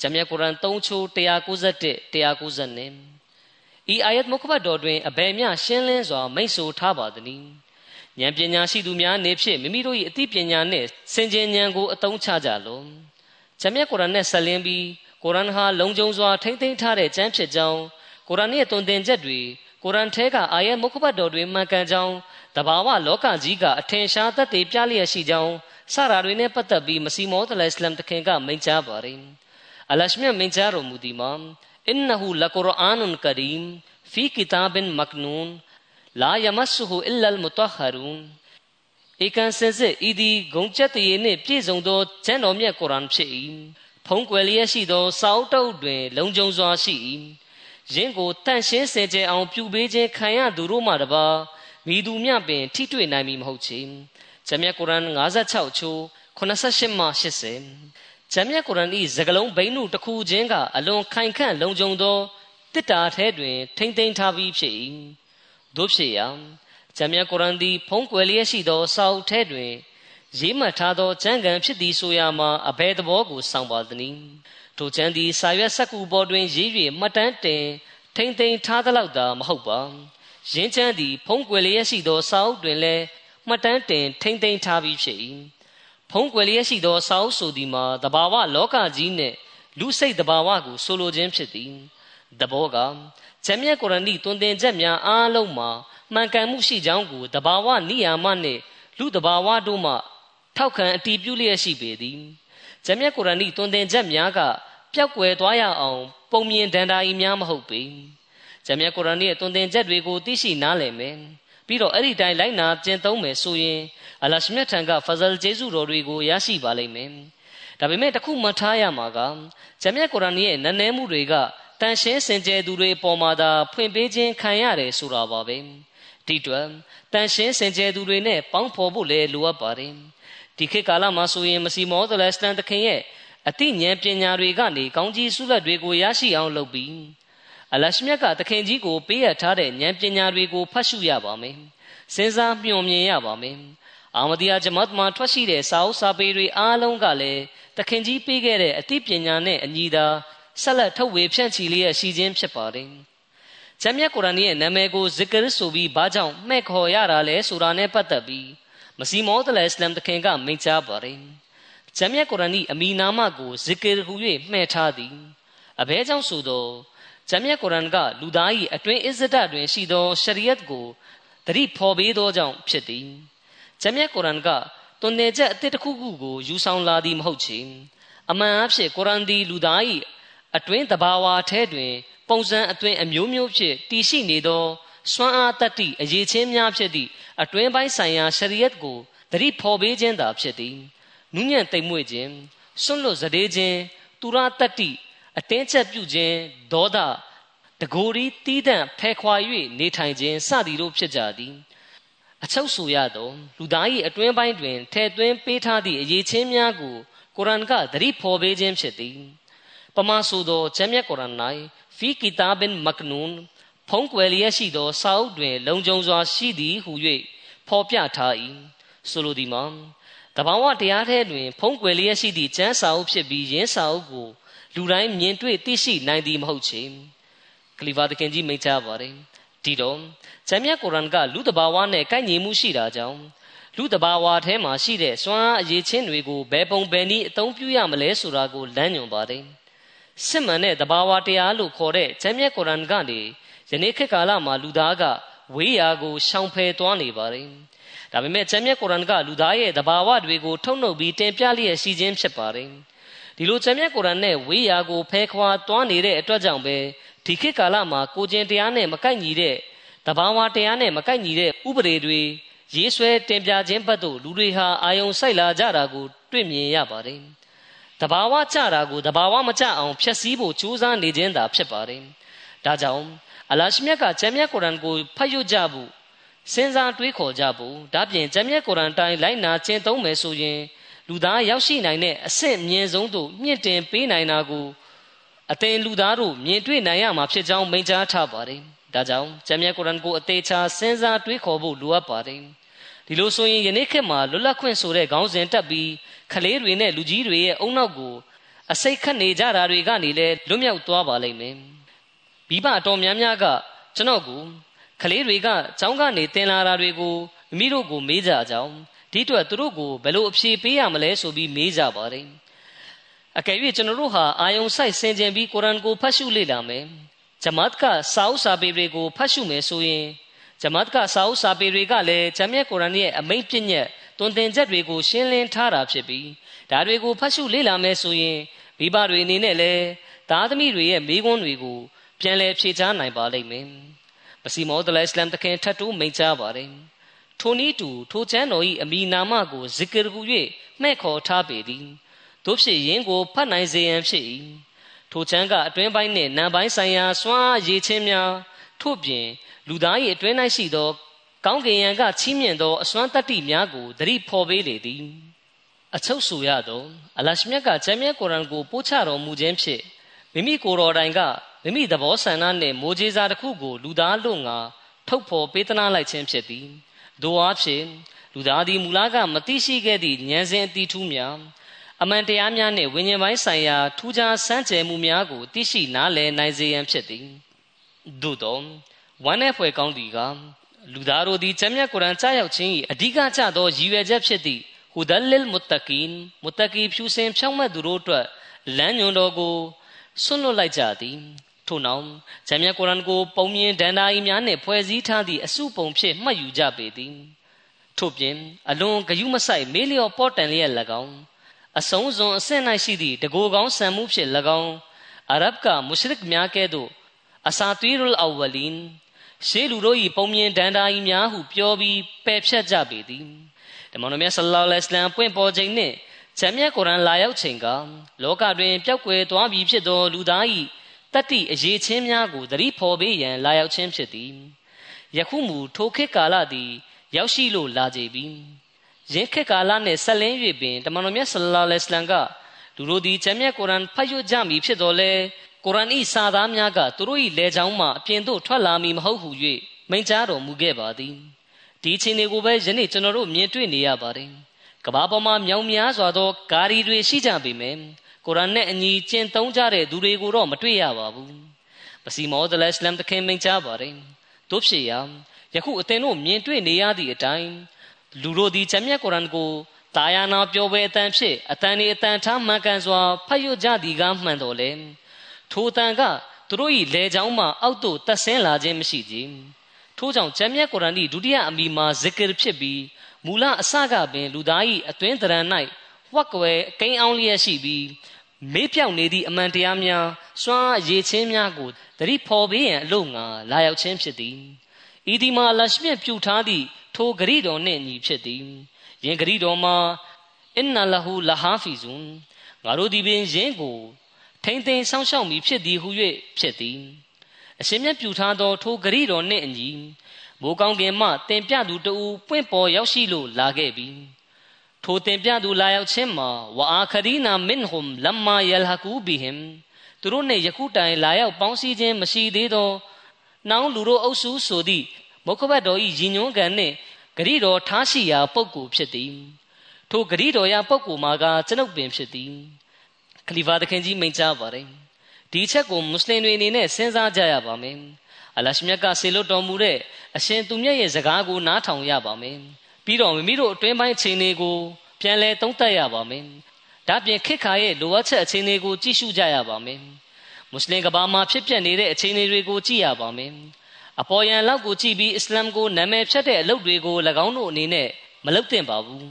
ဂျမ်မြတ်ကုရ်အာန်3ချိုး191 190ဤအာယတ်မုခဘတ်တော်တွင်အဘယ်မျှရှင်းလင်းစွာမိတ်ဆိုထားပါသနည်းဉာဏ်ပညာရှိသူများနေဖြင့်မိမိတို့၏အသိပညာနှင့်စင်ကြင်ဉာဏ်ကိုအသုံးချကြလောဂျမ်မြတ်ကုရ်အာန်နှင့်ဆက်လင်းပြီးကုရ်အာန်ဟာလုံခြုံစွာထိမ့်သိမ်းထားတဲ့ကျမ်းဖြစ်ကြောင်းကုရ်အာန်ရဲ့တုန်တင်ချက်တွေ ကုရ်အာန်ထဲကအာယတ်မုခဘတ်တော်တွင်မှန်ကန်ကြောင်းတဘာဝလောကကြီးကအထင်ရှားသက်သေပြလျက်ရှိကြောင်းစရာတွေနဲ့ပတ်သက်ပြီးမစီမောတလအစ္စလမ်တခင်ကမိန့်ကြားပါတယ်အလရှမြတ်မိန့်ကြားတော်မူသည်မှာအင်နဟူလကုရ်အာနွန်ကရီမ်ဖီကီတာဘင်မကနူန်လာယမဆုဟူအလလ်မတဟရူန်ဧကန်စင်စစ်ဤသည်ဂုံချက်တရေနှင့်ပြည့်စုံသောကျမ်းတော်မြတ်ကုရ်အာန်ဖြစ်၏ဖုံးကွယ်လျက်ရှိသောစာအုပ်တုပ်တွင် လုံခြုံစွာရှိ၏ ယင်းကိုတန့်ရှင်းစေကြအောင်ပြုပေးခြင်းခံရသူတို့မှတပါမိသူမြပင်ထိတွေ့နိုင်မည်မဟုတ်ချေဂျမ်းမြတ်ကုရ်အာန်56ချိုး88မှ80ဂျမ်းမြတ်ကုရ်အာန်၏စကလုံးဘိန်းနုတစ်ခုချင်းကအလွန်ခိုင်ခန့်လုံခြုံသောတစ်တာထဲတွင် ထိမ့်သိမ်းထားပြီးဖြစ်၏တို့ဖြစ်ရာဂျမ်းမြတ်ကုရ်အာန်သည်ဖုံးကွယ်လျက်ရှိသောစာအုပ်ထဲတွင်ရေးမှတ်ထားသောကျမ်းဂန်ဖြစ်သည်ဆိုရာမှာအဘယ်သဘောကိုစောင့်ပါသနည်း ထိုကျမ်းသည်စာရွက်စက္ကူပေါ်တွင်ရေး၍မှတ်တမ်းတင်ထိမ့်သိမ်းထားသလောက်သာမဟုတ်ပါရင်းချမ်းသည်ဖုံးကွယ်လျက်ရှိသောစာအုပ်တွင်လည်းမှတ်တမ်းတင်ထိမ့်သိမ်းထားပြီးဖြစ်၏ဖုံးကွယ်လျက်ရှိသောစာအုပ်ဆိုသည်မှာတဘာဝလောကကြီးနှင့်လူစိတ်တဘာဝကိုဆိုလိုခြင်းဖြစ်သည်တဘောကဂျမ်းမြတ်ကုရ်အာန်၏တွင်တင်ချက်များအားလုံးမှာမှန်ကန်မှုရှိကြောင်းကိုတဘာဝနိယာမနှင့်လူတဘာဝတို့မှထောက်ခံအတည်ပြုလျက်ရှိပေသည် ဂျမ်းမြတ်ကုရ်အာန်၏တွင်တင်ချက်များကပျောက်ကွယ်သွားရအောင်ပုံမြင်ဒန္တာဤများမဟုတ်ပေဂျမ်းမြတ်ကုရ်အာန်ရဲ့တွင်တင်ချက်တွေကိုသိရှိနားလည်မယ်ပြီးတော့အဲ့ဒီတိုင်းလိုက်နာကျင့်သုံးမယ်ဆိုရင်အလရှမြတ်ထံကဖဇလ်ကျေးဇူးတော်တွေကိုရရှိပါလိမ့်မယ်ဒါပေမဲ့တခုမှထားရမှာကဂျမ်းမြတ်ကုရ်အာန်ရဲ့နည်းနည်းမှုတွေကတန်ရှင်းစင်ကြယ်သူတွေပေါ်မှာသာဖွင့်ပေးခြင်းခံရတယ်ဆိုတာပါပဲဒီတွင်တန်ရှင်းစင်ကြယ်သူတွေနဲ့ပေါင်းဖော်ဖို့လည်းလိုအပ်ပါတယ် ဒီခေတ်ကာလမှာဆိုရင်မစီမောသလစတန်တခင်ရဲ့အသိဉာဏ်ပညာတွေကနေကောင်းကြီးဆုလက်တွေကိုရရှိအောင်လုပ်ပြီးအလရှမြတ်ကသခင်ကြီးကိုပေးအပ်ထားတဲ့ဉာဏ်ပညာတွေကိုဖတ်ရှုရပါမယ်စဉ်းစားမျှော်မြင်ရပါမယ်အာမဒီယာဂျမတ်မှာထွက်ရှိတဲ့စာအုပ်စာပေတွေအားလုံးကလည်းသခင်ကြီးပေးခဲ့တဲ့အသိပညာနဲ့အညီသာဆက်လက်ထုတ်ဝေဖြန့်ချီလျက်ရှိခြင်းဖြစ်ပါတယ်။ဂျမ်းမြတ်ကုရ်အာန်ရဲ့နာမည်ကိုဇစ်ကရဆိုပြီးဘာကြောင့်မှဲ့ခေါ်ရတာလဲဆိုတာနဲ့ပတ်သက်ပြီး မစီမောဒလအစ္စလမ်တခင်ကမိန့်ကြားပါတယ်။ဂျမ်းမြတ်ကုရ်အာန်၏အမီနာမကိုဇစ်ကရဟူ၍မှဲ့ထားသည်။အဘဲကြောင့်ဆိုသောဂျမ်းမြတ်ကုရ်အာန်ကလူသား၏အတွင်းအစ္စဒတွင်ရှိသောရှရီယတ်ကိုတတိဖော်ပေးသောကြောင့်ဖြစ်သည်။ဂျမ်းမြတ်ကုရ်အာန်ကတွင်နေချက်အသစ်တစ်ခုခုကိုယူဆောင်လာသည်မဟုတ်ချေ။အမှန်အဖြစ်ကုရ်အာန်သည်လူသား၏အတွင်းတဘာဝထဲတွင် ပုံစံအတွင်းအမျိုးမျိုးဖြင့်တည်ရှိနေသော စွမ်းအားတတ္တိအရေးချင်းများဖြစ်သည့်အတွင်းပိုင်းဆိုင်ရာရှရီယတ်ကိုသတိဖော်ပေးခြင်းသာဖြစ်သည်နုညံ့တိမ်မွေ့ခြင်းစွန့်လွတ်စတဲ့ခြင်းသူရတတ္တိအတင်းချက်ပြုခြင်းဒေါသတကိုယ်ရီတီးတန့်ဖဲခွာ၍နေထိုင်ခြင်းစသည်တို့ဖြစ်ကြသည်အချုပ်ဆိုရသောလူသား၏အတွင်းပိုင်းတွင်ထဲ့သွင်းပေးထားသည့်အရေးချင်းများကိုကုရ်အာန်ကသတိဖော်ပေးခြင်းဖြစ်သည်ပမာဆိုသောဂျမ်းမြတ်ကုရ်အာန်၌ဖီကီတာဘင်မကနူန် ဖုံးကွယ်လျက်ရှိသောစာအုပ်တွင် လုံခြုံစွာရှိသည်ဟု၍ဖော်ပြထား၏ဆိုလိုသည်မှာတဘာဝတရားထဲတွင် ဖုံးကွယ်လျက်ရှိသည့်ကျမ်းစာအုပ်ဖြစ်ပြီးယင်းစာအုပ်ကိုလူတိုင်းမြင်တွေ့သိရှိနိုင်သည်မဟုတ်ချေကလီဗာသခင်ကြီးမိန့်ကြားပါတယ်ဒီတော့ဂျမ်းမြတ်ကုရ်အာန်ကလူတဘာဝနဲ့ကိုက်ညီမှုရှိတာကြောင့်လူတဘာဝထဲမှာရှိတဲ့စွမ်းအားအရေးချင်းတွေကိုဘယ်ပုံဘယ်နည်းအသုံးပြုရမလဲဆိုတာကိုလမ်းညွှန်ပါတယ်စစ်မှန်တဲ့တဘာဝတရားလို့ခေါ်တဲ့ဂျမ်းမြတ်ကုရ်အာန်ကနေ ယနေ့ခေတ်ကာလမှာလူသားကဝေးရာကိုရှောင်ဖယ်သွားနေပါတယ်။ဒါပေမဲ့ဂျမ်းမြတ်ကုရ်အာန်ကလူသားရဲ့တဘာဝတွေကိုထုတ်နှုတ်ပြီးတင်ပြလျက်ရှိခြင်းဖြစ်ပါတယ်။ဒီလိုဂျမ်းမြတ်ကုရ်အာန်နဲ့ဝေးရာကိုဖယ်ခွာသွားနေတဲ့အတွက်ကြောင့်ပဲဒီခေတ်ကာလမှာကိုကျင်တရားနဲ့မကိုက်ညီတဲ့တဘာဝတရားနဲ့မကိုက်ညီတဲ့ဥပဒေတွေရေးဆွဲတင်ပြခြင်းဘက်သို့လူတွေဟာအာယုံစိုက်လာကြတာကိုတွေ့မြင်ရပါတယ်။တဘာဝကြတာကိုတဘာဝမကြအောင်ဖျက်ဆီးဖို့ကြိုးစားနေခြင်းသာဖြစ်ပါတယ်။ဒါကြောင့် အလရှမြတ်ကဂျမ်းမြတ်ကုရ်အာန်ကိုဖတ်ရကြဖို့စဉ်းစားတွေးခေါ်ကြဖို့ဒါပြင်ဂျမ်းမြတ်ကုရ်အာန်တိုင်းလိုက်နာကျင့်သုံးမယ်ဆိုရင်လူသားရောက်ရှိနိုင်တဲ့အဆင့်မြင့်ဆုံးသို့မြင့်တင်ပေးနိုင်တာကိုအသင်လူသားတို့မြင်တွေ့နိုင်ရမှာဖြစ်ကြောင်းမိန့်ကြားထားပါတယ်။ဒါကြောင့်ဂျမ်းမြတ်ကုရ်အာန်ကိုအသေးချာစဉ်းစားတွေးခေါ်ဖို့လိုအပ်ပါတယ်။ဒီလိုဆိုရင်ယနေ့ခေတ်မှာလွတ်လပ်ခွင့်ဆိုတဲ့ခေါင်းစဉ်တက်ပြီးကလေးတွေနဲ့လူကြီးတွေရဲ့အုံနောက်ကိုအစိတ်ခတ်နေကြတာတွေကနေလည်းလွတ်မြောက်သွားပါလိမ့်မယ် မိဘအတော်များများကကျွန်တော်ကိုကလေးတွေကကျောင်းကနေတင်လာတာတွေကိုမိမိတို့ကိုမေးကြကြောင်းဒီအတွက်သူတို့ကိုဘယ်လိုအဖြေပေးရမလဲဆိုပြီးမေးကြပါတယ်အကယ်၍ကျွန်တော်တို့ဟာအာယုံဆိုင်ဆင်ခြင်ပြီးကုရ်အာန်ကိုဖတ်ရှုလေ့လာမယ်ဂျမတ်ကစာအုပ်စာပေတွေကိုဖတ်ရှုမယ်ဆိုရင်ဂျမတ်ကစာအုပ်စာပေတွေကလည်းဂျမ်းမြတ်ကုရ်အာန်ရဲ့အမိန့်ပြည့်ညက်တွင်တင်ချက်တွေကိုရှင်းလင်းထားတာဖြစ်ပြီးဒါတွေကိုဖတ်ရှုလေ့လာမယ်ဆိုရင်မိဘတွေအနေနဲ့လည်းသားသမီးတွေရဲ့မိကွန်းတွေကို ပြန်လည်ဖြေချနိုင်ပါလိမ့်မယ်။မစီမောဒလအစ္စလမ်တခင်ထတ်တိုးမိန့်ကြားပါတယ်။ထိုနည်းတူထိုချမ်းတော်၏အမိနာမကိုဇစ်ကရကူ၍မှဲ့ခေါ်ထားပေသည်။တို့ဖြစ်ရင်ကိုဖတ်နိုင်စေရန်ဖြစ်၏။ထိုချမ်းကအတွင်းပိုင်းနှင့်နံပိုင်းဆိုင်ရာစွမ်းအားရည်ချင်းများထို့ပြင်လူသား၏အတွင်း၌ရှိသောကောင်းကင်ယံကချီးမြှင့်သောအစွမ်းတတ္တိများကိုသတိဖော်ပေးလေသည်အချုပ်ဆိုရသောအလရှမြတ်ကကျမ်းမြတ်ကုရ်အာန်ကိုပို့ချတော်မူခြင်းဖြင့်မိမိကိုယ်တော်တိုင်က မိမိသဘောဆန္ဒနှင့်မိုးကြီးစားတစ်ခုကို လူသားလွတ်ငါထုတ်ဖော်ပေးသနာလိုက်ခြင်းဖြစ်သည်တို့အားဖြင့်လူသားသည်မူလကမသိရှိခဲ့သည့်ဉာဏ်စဉ်အတိထူးများအမှန်တရားများနှင့်ဝိညာဉ်ပိုင်းဆိုင်ရာထူးခြားစမ်းကြယ်မှုများကိုသိရှိနားလည်နိုင်စေရန်ဖြစ်သည်သို့သောဝမ်းနဲ့ဖွယ်ကောင်းသည်ကလူသားတို့သည်ကျမ်းမြတ်ကုရ်အာန်ကြားရောက်ခြင်း၏အဓိကကျသောရည်ရွယ်ချက်ဖြစ်သည့်ဟူဒလလ်မုတကင်မုတကီဖြူစင်ဖြောင့်မတ်သူတို့အတွက်လမ်းညွန်တော်ကိုဆွန့်လွတ်လိုက်ကြသည် ထို့နောက်ဂျမ်းမြတ်ကုရ်အာန်ကိုပုံမြင်ဒန္တာဤများနှင့်ဖွဲ့စည်းထားသည့်အစုပုံဖြင့်မှတ်ယူကြပေသည်ထို့ပြင်အလွန်ဂယုမဆိုင်မေးလျော်ပေါ်တန်လျက်၎င်းအဆုံးစွန်အဆင့်၌ရှိသည့်တကိုယ်ကောင်းဆံမှုဖြင့်၎င်းအရဗ်ကမုရှရစ်များကဲ့သို့အစာသွီရုလ်အဝလင်ရှေးလူတို့၏ပုံမြင်ဒန္တာဤများဟုပြောပြီးပယ်ဖြတ်ကြပေသည်ဓမ္မတော်မြတ်ဆလ္လာလဟ်အလိုင်းပွင့်ပေါ်ခြင်းနှင့်ဂျမ်းမြတ်ကုရ်အာန်လာရောက်ချိန်ကလောကတွင်ပျောက်ကွယ်သွားပြီဖြစ်သောလူသား၏ တတ္တိအရေးချင်းများကိုသတိဖော်ပေးရန် လာရောက်ခြင်းဖြစ်သည်ယခုမူထိုခေတ်ကာလသည် ရောက်ရှိလို့လာကြပြီယင်းခေတ်ကာလနှင့်ဆက်လင်း၍ပင်တမန်တော်မြတ်ဆလ္လာလဟ်အလိုင်းကလူတို့သည်ဂျမ်းမြတ်ကုရ်အာန်ဖတ်ရကြမည်ဖြစ်တော်လဲကုရ်အာန်၏စာသားများကသူတို့၏လေကြောင်းမှအပြင်သို့ထွက်လာမည်မဟုတ်ဟု၍မိန့်ကြားတော်မူခဲ့ပါသည်ဒီအချိန်တွေကိုပဲယနေ့ကျွန်တော်တို့မြင်တွေ့နေရပါတယ်ကဘာပေါ်မှာမြောင်များစွာသောဂါရီတွေရှိကြပေမယ့် ကုရ်အာန်နဲ့အညီကျင့်သုံးကြတဲ့သူတွေကိုတော့မတွေ့ရပါဘူးပစီမောဒလအစ္စလမ်တခင်မိန့်ကြားပါတယ်တို့ဖြစ်ရာယခုအသင်တို့မြင်တွေ့နေရသည့်အတိုင်းလူတို့ဒီချမ်းမြတ်ကုရ်အာန်ကိုတာယာနာပြောပဲအတန်ဖြစ်အတန်ဒီအတန်ထားမှန်ကန်စွာဖတ်ရကြသည်ကမှန်တော်လဲထိုတန်ကသူတို့၏လေချောင်းမှအောက်သို့တက်ဆင်းလာခြင်းမရှိကြထို့ကြောင့်ဂျမ်းမြတ်ကုရ်အာန်၏ဒုတိယအမီမှာဇကရဖြစ်ပြီးမူလအစကပင်လူသား၏အတွင်းတရံ၌ ဝက်ကွယ်ကိန်းအောင်လျက်ရှိပြီးမေးပြောင်နေသည့်အမှန်တရားများစွမ်းရည်ချင်းများကိုတတိဖော်ပေးရန်အလို့ငါလာရောက်ခြင်းဖြစ်သည်ဤဒီမှာလရှမြပြုထားသည့်ထိုဂရိတော်နှင့်ညီဖြစ်သည်ယင်ဂရိတော်မှာအင်နလဟူလဟာဖီဇွန်ငါတို့ဒီပင်ယင်ကိုထိမ့်သိမ်းဆောင်းရှောက်မည်ဖြစ်သည်ဟု၍ဖြစ်သည်အရှင်မြတ်ပြုထားသောထိုဂရိတော်နှင့်အညီမိုးကောင်းကင်မှတင်ပြသူတဦးပွင့်ပေါ်ရောက်ရှိလို့လာခဲ့ပြီ ထိုတင်ပြသူလာရောက်ခြင်းမှာဝအာခရီနာမင်ဟွမ်လမ်မာယလဟကူဘီဟင်သူတို့နှင့်ယခုတိုင်လာရောက်ပေါင်းစည်းခြင်းမရှိသေးသောနောင်လူတို့အုပ်စုဆိုသည့်မုခဘတ်တော်၏ရည်ညွှန်းကံနှင့်ဂရိတော်ထားရှိရာပုဂ္ဂိုလ်ဖြစ်သည်ထိုဂရိတော်ရာပုဂ္ဂိုလ်မှာကကျွန်ုပ်ပင်ဖြစ်သည်ခလီဖာသခင်ကြီးမိန့်ကြားပါတယ်ဒီချက်ကိုမွတ်စလင်တွေအနေနဲ့စဉ်းစားကြရပါမယ်အလရှမြတ်ကဆေလွတ်တော်မူတဲ့အရှင်သူမြတ်ရဲ့စကားကိုနားထောင်ရပါမယ် ပြီးတော့မိမိတို့အတွင်းပိုင်းအခြေအနေကိုပြန်လည်သုံးသပ်ရပါမယ်ဒါပြင်ခေတ်ခါရဲ့လိုအပ်ချက်အခြေအနေကိုကြည့်ရှုကြရပါမယ်မွတ်စလင်ကဘာမှာဖြစ်ပျက်နေတဲ့အခြေအနေတွေကိုကြည့်ရပါမယ်အပေါ်ယံလောက်ကိုကြည့်ပြီးအစ္စလာမ်ကိုနာမည်ဖြတ်တဲ့အလုပ်တွေကို၎င်းတို့အနေနဲ့မလုပ်သင့်ပါဘူး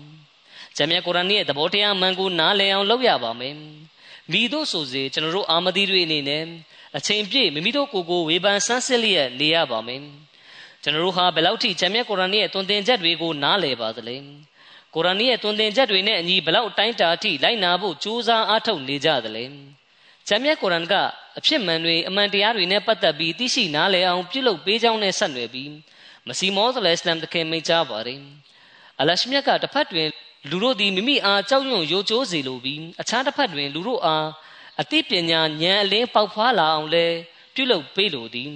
ဂျမ်းမြတ်ကုရ်အာန်ရဲ့သဘောတရားမှန်ကိုနားလည်အောင်လုပ်ရပါမယ်မိတို့ဆိုစေကျွန်တော်တို့အာမဒီတွေအနေနဲ့အချိန်ပြည့်မိမိတို့ကိုယ်ကိုဝေဖန်ဆန်းစစ်လျက်နေရပါမယ် ကျွန်တော်တို့ဟာဘယ်လောက်ထိဂျမ်းမြတ်ကုရ်အာန်ရဲ့သွန်သင်ချက်တွေကိုနားလည်ပါသလဲကုရ်အာန်ရဲ့သွန်သင်ချက်တွေနဲ့အညီဘယ်လောက်တိုင်းတာအထိလိုက်နာဖို့ကြိုးစားအားထုတ်နေကြသလဲဂျမ်းမြတ်ကုရ်အာန်ကအဖြစ်မှန်တွေအမှန်တရားတွေနဲ့ပတ်သက်ပြီးသိရှိနားလည်အောင်ပြုလုပ်ပေးကြောင်းနဲ့ဆက်နွယ်ပြီးမစီမောဆလအစ္စလမ်တခင်မိန့်ကြားပါတယ်အလရှမြတ်ကတစ်ဖက်တွင်လူတို့သည်မိမိအားကြောက်ရွံ့ရိုကျိုးစေလိုပြီးအခြားတစ်ဖက်တွင်လူတို့အားအသိပညာဉာဏ်အလင်းပေါက်ဖွာလာအောင်လဲပြုလုပ်ပေးလိုသည်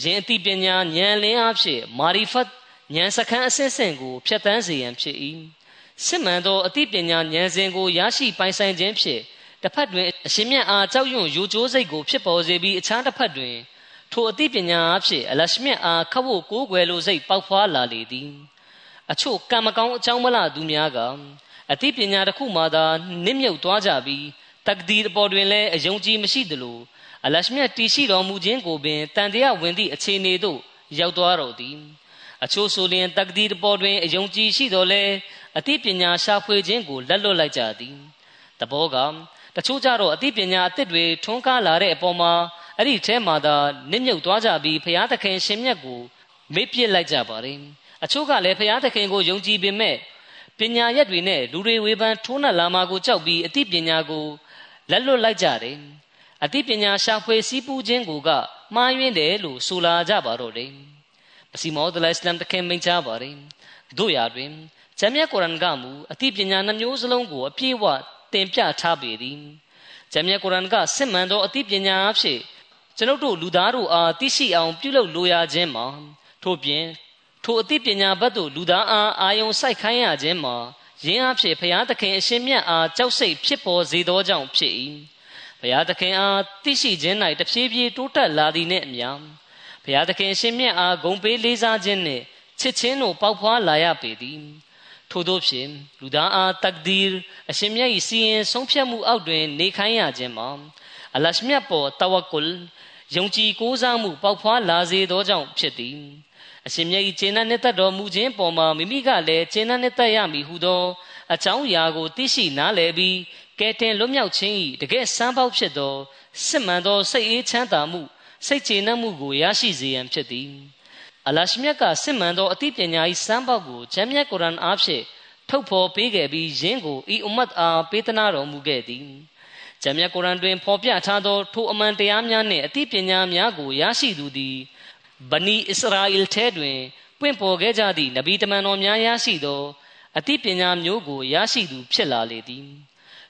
ယင်အသိပညာဉာဏ်လင်းအားဖြင့်မာရီဖတ်ဉာဏ်စခန်းအစစ်စင်ကိုဖြတ်တန်းစေရန်ဖြစ်၏စစ်မှန်သောအသိပညာဉာဏ်စဉ်ကိုရရှိပိုင်ဆိုင်ခြင်းဖြင့်တစ်ဖက်တွင်အရှင်မြတ်အားကြောက်ရွံ့ယိုကျိုးစိတ်ကိုဖြစ်ပေါ်စေပြီးအခြားတစ်ဖက်တွင်ထိုအသိပညာအဖြစ်အလရှမြတ်အားခဖို့ကိုးကွယ်လိုစိတ်ပေါက်ဖွာလာလေသည်အချို့ကံမကောင်းအကြောင်းမလားသူများကအသိပညာတစ်ခုမှသာနစ်မြုပ်သွားကြပြီးတက္ကဒီအပေါ်တွင်လည်းအယုံကြည်မရှိသလို အလရှမြတ်တည်ရှိတော်မူခြင်းကိုပင်တန်တရားဝင်သည့်အခြေအနေသို့ရောက်သွားတော်သည်အချို့ဆိုလျင်တက္ကဒီပေါ်တွင်အယုံကြည်ရှိတော်လဲအသိပညာရှာဖွေခြင်းကိုလက်လွတ်လိုက်ကြသည်တဘောကတချို့ကြတော့အသိပညာအသစ်တွေထွန်းကားလာတဲ့အပေါ်မှာအဲ့ဒီထဲမှာသာနစ်မြုပ်သွားကြပြီးဘုရားသခင်ရှင်မြတ်ကိုမေ့ပြစ်လိုက်ကြပါတယ်အချို့ကလည်းဘုရားသခင်ကိုယုံကြည်ပေမဲ့ပညာရက်တွေနဲ့လူတွေဝေဖန်ထိုးနှက်လာမှာကိုကြောက်ပြီးအသိပညာကိုလက်လွတ်လိုက်ကြတယ် အသိပညာရှာဖွေစည်းပူးခြင်းကိုကမှားယွင်းတယ်လို့ဆိုလာကြပါတော့တယ်ပစီမောဒလအစ္စလမ်တခင်မိန့်ကြားပါတယ်တို့ရာတွင်ဂျမ်းမြတ်ကုရ်အန်ကမူအသိပညာနှမျိုးစလုံးကိုအပြည့်အဝတင်ပြထားပေသည်ဂျမ်းမြတ်ကုရ်အန်ကစစ်မှန်သောအသိပညာအဖြစ်ကျွန်ုပ်တို့လူသားတို့အားသိရှိအောင်ပြုလုပ်လိုရခြင်းမှာထို့ပြင်ထိုအသိပညာဘက်သို့လူသားအားအာယုံစိုက်ခိုင်းရခြင်းမှာယင်းအဖြစ်ဘုရားသခင်အရှင်မြတ်အားကြောက်စိတ်ဖြစ်ပေါ်စေသောကြောင့်ဖြစ်၏ ဘုရားသခင်အားသိရှိခြင်း၌တဖြည်းဖြည်းတိုးတက်လာသည်နှင့်အမျှဘုရားသခင်အရှင်မြတ်အားဂုဏ်ပေးလေးစားခြင်းနှင့်ချစ်ခြင်းတို့ပေါက်ဖွားလာရပေသည်ထို့သောဖြင့်လူသားအားတက်ဒီအရှင်မြတ်၏စီရင်ဆုံးဖြတ်မှုအောက်တွင် နေခိုင်းရခြင်းမှာအလရှမြတ်ပေါ်တဝကုလ်ယုံကြည်ကိုးစားမှုပေါက်ဖွားလာစေသောကြောင့်ဖြစ်သည်အရှင်မြတ်၏ခြေနှံ့နှစ်သက်တော်မူခြင်းပေါ်မှာမိမိကလည်းခြေနှံ့နှစ်သက်ရမည်ဟုသောအကြောင်းအရာကိုသိရှိနားလည်ပြီး ကဲတင်လွတ်မြောက်ခြင်း၏တကယ်စမ်းပေါက်ဖြစ်သောစစ်မှန်သောစိတ်အေးချမ်းသာမှုစိတ်ကျေနပ်မှုကိုရရှိစေရန်ဖြစ်သည်အလရှမြတ်ကစစ်မှန်သောအသိပညာ၏စမ်းပေါက်ကိုဂျမ်းမြတ်ကုရ်အန်အားဖြင့်ထုတ်ဖော်ပေးခဲ့ပြီးယင်းကိုဤအွမ်မတ်အားပေးသနာတော်မူခဲ့သည်ဂျမ်းမြတ်ကုရ်အန်တွင်ဖော်ပြထားသောထိုအမှန်တရားများနှင့်အသိပညာများကိုရရှိသူသည်ဗနီအစ္စရာအီလ်ထဲတွင်ပွင့်ပေါ်ခဲ့ကြသည့်နဗီတမန်တော်များရရှိသောအသိပညာမျိုးကိုရရှိသူဖြစ်လာလေသည်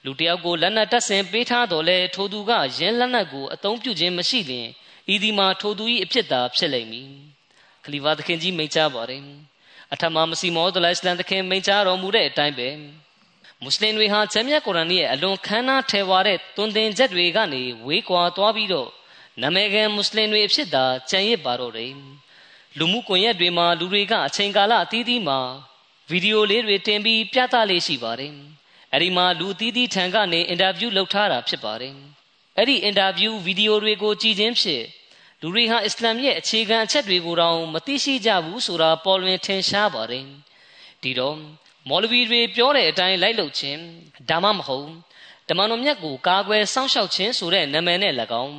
လူတယောက်ကိုလက်နက်တပ်ဆင်ပေးထားတော်လဲထိုသူကယင်းလက်နက်ကိုအသုံးပြုခြင်းမရှိလျင်ဤဒီမှာထိုသူ၏အဖြစ်သာဖြစ်လိမ့်မည်ခလီဖာသခင်ကြီးမိန့်ကြားပါတယ်အထမမစီမောဒလိုင်စလန်သခင်မိန့်ကြားတော်မူတဲ့အတိုင်းပဲမွတ်စလင်တွေဟာဂျမ်းမြတ်ကုရ်အာန်ရဲ့အလွန်ခမ်းနားထဲဝါတဲ့တွင်တင်ချက်တွေကနေဝေးကွာသွားပြီးတော့နာမည်ခံမွတ်စလင်တွေအဖြစ်သာကြံရစ်ပါတော့တယ်လူမှုကွန်ရက်တွေမှာလူတွေကအချိန်ကာလအသီးသီးမှာဗီဒီယိုလေးတွေတင်ပြီးပြသလေးရှိပါတယ် အဲ့ဒီမှာလူအသီးသီးထံကနေအင်တာဗျူးလုပ်ထားတာဖြစ်ပါတယ်အဲ့ဒီအင်တာဗျူးဗီဒီယိုတွေကိုကြည်ခြင်းဖြင့်လူတွေဟာအစ္စလာမ်ရဲ့အခြေခံအချက်တွေကိုတောင်မသိရှိကြဘူးဆိုတာပေါ်လွင်ထင်ရှားပါတယ်ဒီတော့မော်လဗီတွေပြောတဲ့အတိုင်းလိုက်လုပ်ခြင်းဒါမှမဟုတ်တမန်တော်မြတ်ကိုကာကွယ်စောင့်ရှောက်ခြင်းဆိုတဲ့နာမည်နဲ့၎င်း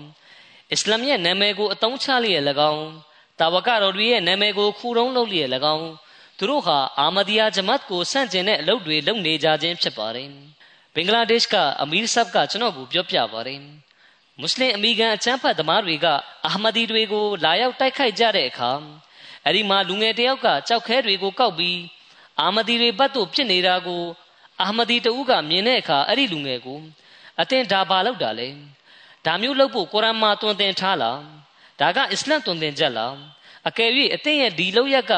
အစ္စလာမ်ရဲ့နာမည်ကိုအသုံးချလျက်၎င်းတာဝကတော်တွေရဲ့နာမည်ကိုခူတုံးလုပ်လျက်၎င်း သူတို့ဟာအာမဒီယာဂျမတ်ကိုဆန့်ကျင်တဲ့အလုပ်တွေလုပ်နေကြခြင်းဖြစ်ပါတယ်ဘင်္ဂလားဒေ့ရှ်ကအမီးဆပ်ကကျွန်တော်ကိုပြောပြပါတယ်မွတ်စလင်အမီကန်အချမ်းဖတ်သမားတွေကအာမဒီတွေကိုလာရောက်တိုက်ခိုက်ကြတဲ့အခါအဲ့ဒီမှာလူငယ်တယောက်ကကြောက်ခဲတွေကိုကောက်ပြီးအာမဒီတွေဘတ်တို့ဖြစ်နေတာကိုအာမဒီတဦးကမြင်တဲ့အခါအဲ့ဒီလူငယ်ကိုအတင်းဒါပါလောက်တာလေဒါမျိုးလုပ်ဖို့ကုရ်အာန်မှာတွင်တင်ထားလားဒါကအစ္စလမ်တွင်တင်ချက်လားအကယ်၍အသင်ရဲ့ဒီလောက်ရက်က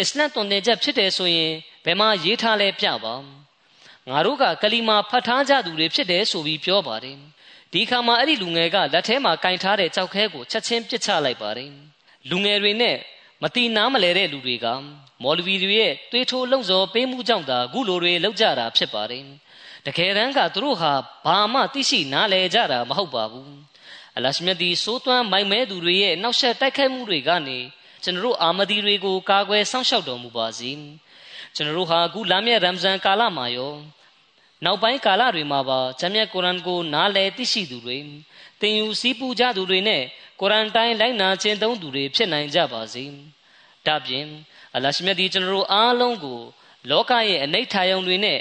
အစ္စလမ်တွင်တင်ချက်ဖြစ်တယ်ဆိုရင်ဘယ်မှာရေးထားလဲပြပါငါတို့ကကလီမာဖတ်ထားကြသူတွေဖြစ်တယ်ဆိုပြီးပြောပါတယ်ဒီခါမှာအဲ့ဒီလူငယ်ကလက်ထဲမှာကင်ထားတဲ့ကြောက်ခဲကိုချက်ချင်းပစ်ချလိုက်ပါတယ်လူငယ်တွေနဲ့မတီနားမလဲတဲ့လူတွေကမော်လဗီတွေရဲ့တွေးထိုးလုံစော်ပေးမှုကြောင့်သာခုလိုတွေလောက်ကြတာဖြစ်ပါတယ်တကယ်တမ်းကသူတို့ဟာဘာမှသိရှိနားလည်ကြတာမဟုတ်ပါဘူးအလရှမြတ်ဒီစိုးသွမ်းမိုင်မဲသူတွေရဲ့နောက်ဆက်တိုက်ခိုက်မှုတွေကနေ ကျွန်တော်တို့အာမဒီတွေကိုကာကွယ်စောင့်ရှောက်တော်မူပါစေကျွန်တော်တို့ဟာအခုလာမယ့်ရမ်ဇန်ကာလမှာရောနောက်ပိုင်းကာလတွေမှာပါဂျမ်းမြတ်ကုရ်အန်ကိုနားလည်သိရှိသူတွေသင်ယူစည်းပူကြသူတွေနဲ့ကုရ်အန်တိုင်းလိုက်နာကျင့်သုံးသူတွေဖြစ်နိုင်ကြပါစေဒါပြင်အလရှမြတ်ဒီကျွန်တော်တို့အားလုံးကို လောကရဲ့အနိဋ္ဌာယုံတွေနဲ့